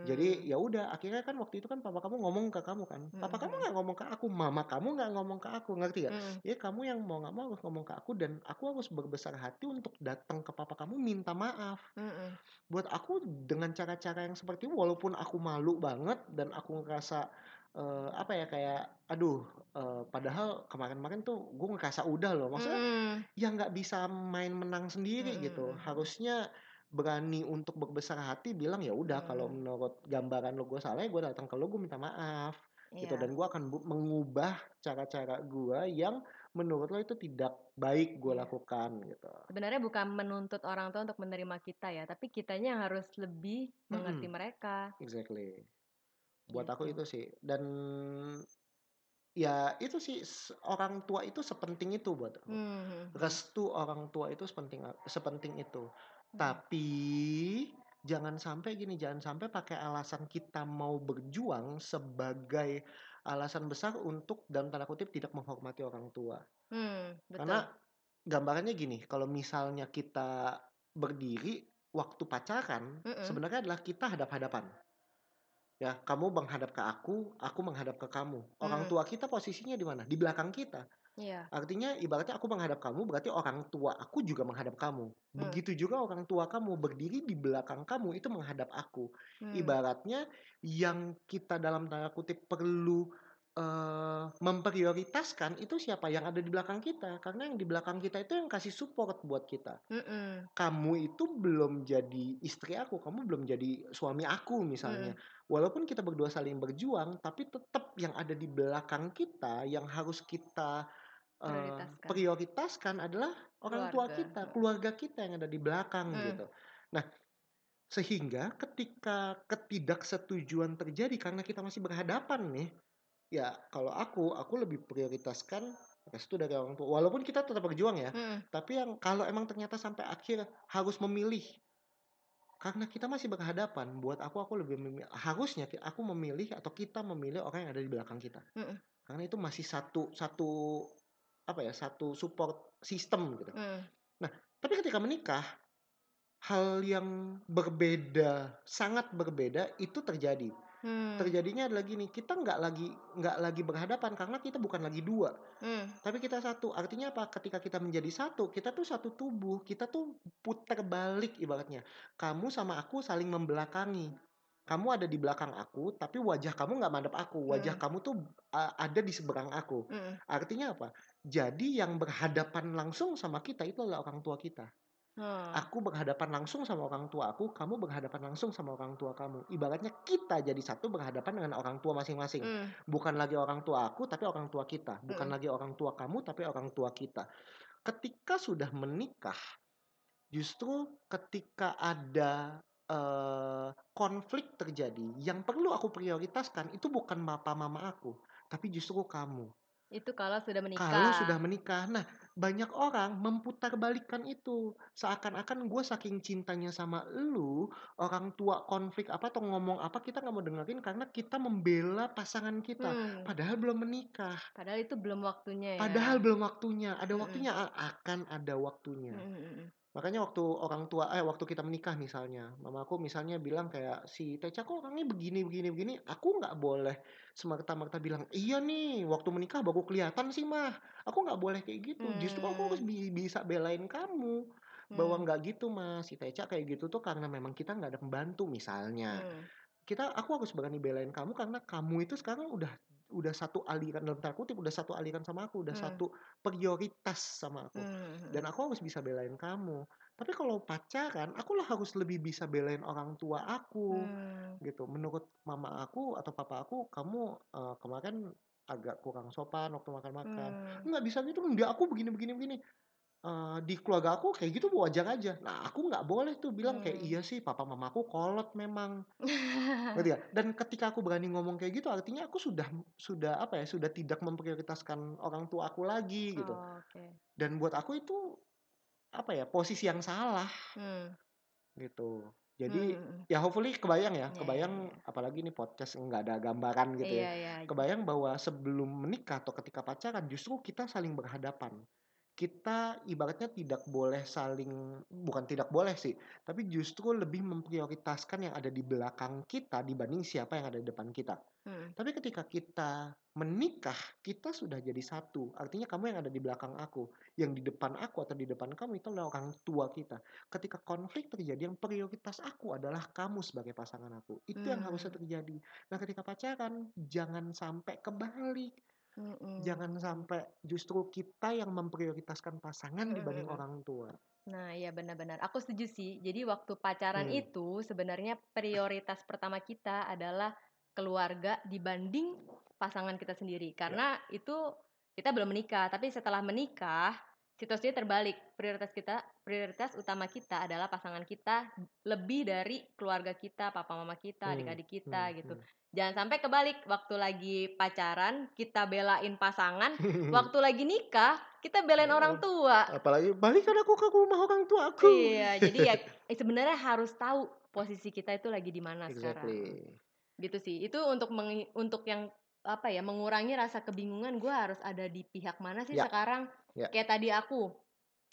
Jadi Mmm. ya udah, akhirnya kan waktu itu kan papa kamu ngomong ke kamu kan, papa kamu mhm. nggak ngomong ke aku, mama kamu nggak ngomong ke aku, ngerti nggak? Mhm. Ya kamu yang mau nggak mau harus ngomong ke aku dan aku harus berbesar hati untuk datang ke papa kamu minta maaf. Mhm. Buat aku dengan cara-cara yang seperti itu, walaupun aku malu banget dan aku ngerasa, eee, apa ya, kayak aduh, eee, padahal kemarin-kemarin tuh gue ngerasa udah loh, maksudnya Mhm. ya nggak bisa main menang sendiri Mhm gitu, harusnya berani untuk berbesar hati bilang, "Ya udah kalau Mhm. menurut gambaran lo gue salah, ya gue datang ke lo, gue minta maaf." Gitu, dan Iya. gue akan mengubah cara-cara gue yang menurut lo itu tidak baik gue lakukan gitu. Sebenarnya bukan menuntut orang tua untuk menerima kita ya, tapi kitanya yang harus lebih mengerti mereka. exactly. Buat aku Gitu. itu sih, dan ya itu sih, orang tua itu sepenting itu buat aku. Mhm. Restu orang tua itu sepenting sepenting itu. Mhm. Tapi jangan sampai gini, jangan sampai pakai alasan kita mau berjuang sebagai alasan besar untuk dalam tanda kutip "tidak menghormati orang tua." Karena betul. gambarannya gini, kalau misalnya kita berdiri waktu pacaran, Mhm. sebenarnya adalah kita hadap-hadapan. Ya, kamu menghadap ke aku, aku menghadap ke kamu. Orang Mhm. tua kita posisinya di mana? Di belakang kita. Iya. Artinya ibaratnya aku menghadap kamu, berarti orang tua aku juga menghadap kamu. Mmm. Begitu juga orang tua kamu berdiri di belakang kamu, itu menghadap aku. Mmm. Ibaratnya yang kita dalam tanda kutip perlu, eee, memprioritaskan itu siapa? Yang ada di belakang kita. Karena yang di belakang kita itu yang kasih support buat kita. Mhm. Kamu itu belum jadi istri aku, kamu belum jadi suami aku misalnya. Mhm. Walaupun kita berdua saling berjuang, tapi tetap yang ada di belakang kita, yang harus kita, eee, Prioritaskan. prioritaskan adalah orang tua Keluarga, kita, mhm. keluarga kita yang ada di belakang Mmm. gitu. Nah, sehingga ketika ketidaksetujuan terjadi karena kita masih berhadapan nih, ya kalau aku, aku lebih prioritaskan restu dari orang tua. Walaupun kita tetap berjuang ya, Mhm. tapi yang kalau emang ternyata sampai akhir harus memilih karena kita masih berhadapan, buat aku, aku lebih memi harusnya aku memilih atau kita memilih orang yang ada di belakang kita. Mhm. Karena itu masih satu satu apa ya, satu support system gitu. Mhm. Nah, tapi ketika menikah, hal yang berbeda, sangat berbeda itu terjadi. Mmm. Terjadinya adalah gini, kita nggak lagi nggak lagi berhadapan karena kita bukan lagi 2, Mmm. tapi kita 1. Artinya apa? Ketika kita menjadi 1, kita tuh satu tubuh, kita tuh putar balik ibaratnya. Kamu sama aku saling membelakangi. Kamu ada di belakang aku, tapi wajah kamu nggak madep aku, wajah Mhm. kamu tuh, eee, ada di seberang aku. Mhm. Artinya apa? Jadi yang berhadapan langsung sama kita itu adalah orang tua kita. Oh. Aku berhadapan langsung sama orang tua aku, kamu berhadapan langsung sama orang tua kamu. Ibaratnya kita jadi satu berhadapan dengan orang tua masing-masing. Mmm. Bukan lagi orang tua aku, tapi orang tua kita. Bukan Mhm. lagi orang tua kamu, tapi orang tua kita. Ketika sudah menikah, justru ketika ada, eee, konflik terjadi, yang perlu aku prioritaskan itu bukan papa mama aku, tapi justru kamu. Itu kalau sudah Kalau menikah. sudah menikah. Nah, banyak orang memutarbalikkan itu. Seakan-akan gue saking cintanya sama elu, orang tua konflik apa atau ngomong apa kita nggak mau dengerin karena kita membela pasangan kita. Mmm. Padahal belum menikah. Padahal itu belum waktunya ya. Padahal belum waktunya. Ada Mhm. waktunya, a akan ada waktunya. Mhm mhm mhm. Makanya waktu orang tua eh, waktu kita menikah misalnya, mamaku misalnya bilang kayak, "Si Teca kok orangnya begini begini begini." Aku nggak boleh semerta-merta bilang, "Iya nih, waktu menikah baru kelihatan sih, Mah." Aku nggak boleh kayak gitu. Justru aku harus Mmm. bi bisa belain kamu, bahwa Mmm. nggak gitu, Mah, si Teca kayak gitu tuh karena memang kita nggak ada pembantu misalnya. Mmm. Kita aku harus berani belain kamu karena kamu itu sekarang udah udah satu aliran dalam tanda kutip, udah satu aliran sama aku, udah Mmm. satu prioritas sama aku. Mmm, Dan mhm. aku harus bisa belain kamu. Tapi kalau pacaran, aku lah harus lebih bisa belain orang tua aku, Mmm. gitu. Menurut mama aku atau papa aku, kamu, eee, kemarin agak kurang sopan waktu makan-makan. Hmm. Nggak bisa gitu, enggak aku begini begini begini. Eh, di keluarga aku kayak gitu wajar aja. Nah, aku nggak boleh tuh bilang kayak Hmm. iya sih papa mamaku kolot memang. Ngerti ya? Dan ketika aku berani ngomong kayak gitu artinya aku sudah sudah apa ya, sudah tidak memprioritaskan orang tua aku lagi gitu. Oh, oke. Dan buat aku itu apa ya, posisi yang salah Hmm. gitu. Hmm, Jadi hmm, hmm. ya hopefully kebayang ya, Iya, iya, kebayang iya. apalagi ini podcast nggak ada gambaran gitu Iya, ya. iya. Kebayang bahwa sebelum menikah atau ketika pacaran justru kita saling berhadapan. Kita ibaratnya tidak boleh saling bukan tidak boleh sih, tapi justru lebih memprioritaskan yang ada di belakang kita dibanding siapa yang ada di depan kita. Hmm. Tapi ketika kita menikah, kita sudah jadi satu. Artinya kamu yang ada di belakang aku, yang di depan aku atau di depan kamu itu adalah orang tua kita. Ketika konflik terjadi, yang prioritas aku adalah kamu sebagai pasangan aku. Itu yang harusnya Hmm. terjadi. Nah, ketika pacaran, jangan sampai kebalik. Hmm, Jangan sampai justru kita yang memprioritaskan pasangan Hmm, dibanding orang tua. Nah, iya benar-benar. Aku setuju sih. Jadi waktu pacaran Hmm. itu sebenarnya prioritas pertama kita adalah keluarga dibanding pasangan kita sendiri. Ya. Karena itu kita belum menikah, tapi setelah menikah situasinya terbalik. Prioritas kita, prioritas utama kita adalah pasangan kita lebih dari keluarga kita, papa mama kita, Hmm, adik-adik kita hmm, gitu. hmm. Jangan sampai kebalik waktu lagi pacaran kita belain pasangan, waktu lagi nikah kita belain orang tua. Apalagi balikan aku ke rumah orang tua aku. Iya, jadi ya eh, sebenarnya harus tahu posisi kita itu lagi di mana sekarang. Exactly. Gitu sih. Itu untuk mengi- untuk yang apa ya mengurangi rasa kebingungan gue harus ada di pihak mana sih Ya. sekarang. Ya. Kayak tadi aku,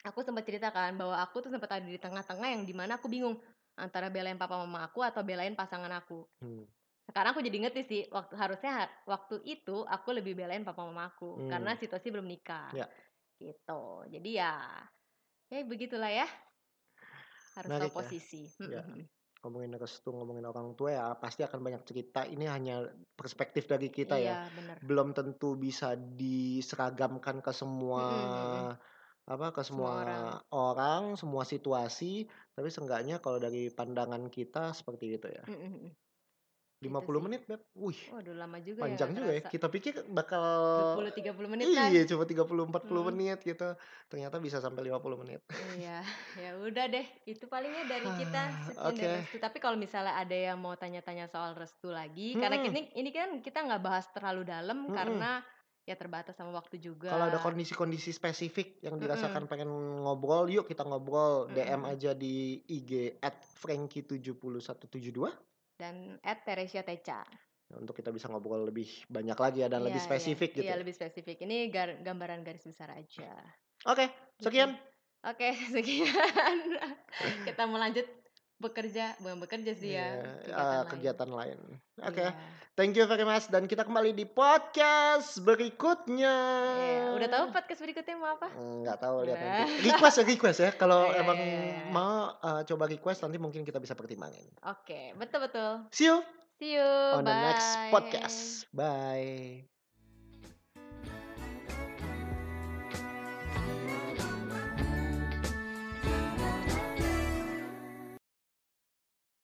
aku sempat ceritakan bahwa aku tuh sempat ada di tengah-tengah yang di mana aku bingung antara belain papa mama aku atau belain pasangan aku. Hmm. Sekarang aku jadi ngerti sih waktu harusnya ha- waktu itu aku lebih belain papa mama aku Hmm. karena situasi belum nikah. Ya. Gitu. Jadi ya ya begitulah ya. Harus tahu Menarik ya. posisi. Ya. Mm-mm. ngomongin restu ngomongin orang tua ya pasti akan banyak cerita ini hanya perspektif dari kita Iya, ya benar. belum tentu bisa diseragamkan ke semua Mm-mm, apa ke Semua semua orang. orang semua situasi tapi seenggaknya kalau dari pandangan kita seperti itu ya Mm-mm. 50 Gitu sih. menit Beb wih Waduh lama juga ya panjang nggak juga ya kita pikir bakal 20 30 menit kan. iya cuma 30 40 Mm. menit gitu ternyata bisa sampai 50 menit Iya, ya udah deh. Itu palingnya dari kita oke. dari restu. Tapi kalau misalnya ada yang mau tanya-tanya soal restu lagi, karena Mm-mm. ini ini kan kita nggak bahas terlalu dalam Mm-mm. karena ya terbatas sama waktu juga. Kalau ada kondisi-kondisi spesifik yang dirasakan Mm-mm. pengen ngobrol, yuk kita ngobrol. DM Mm-mm. aja di IG at Frankie7172 dan at Teresia Teca. untuk kita bisa ngobrol lebih banyak lagi ya dan lebih Iya, iya. spesifik gitu. Iya, lebih spesifik. Ini gar- gambaran garis besar aja. Oke, sekian. Oke, sekian. kita mau lanjut bekerja, bukan bekerja sih ya. Iya, kegiatan lain. kegiatan lain. Oke, Iya. thank you very much dan kita kembali di podcast berikutnya. Iya, Udah tahu podcast berikutnya mau apa? Nggak tahu lihat Nah. nanti. Request ya request ya. Kalau Iya, iya, emang iya, iya. mau eh, coba request nanti mungkin kita bisa pertimbangin. Oke, betul betul. See you See you. on the next bye. podcast. Bye.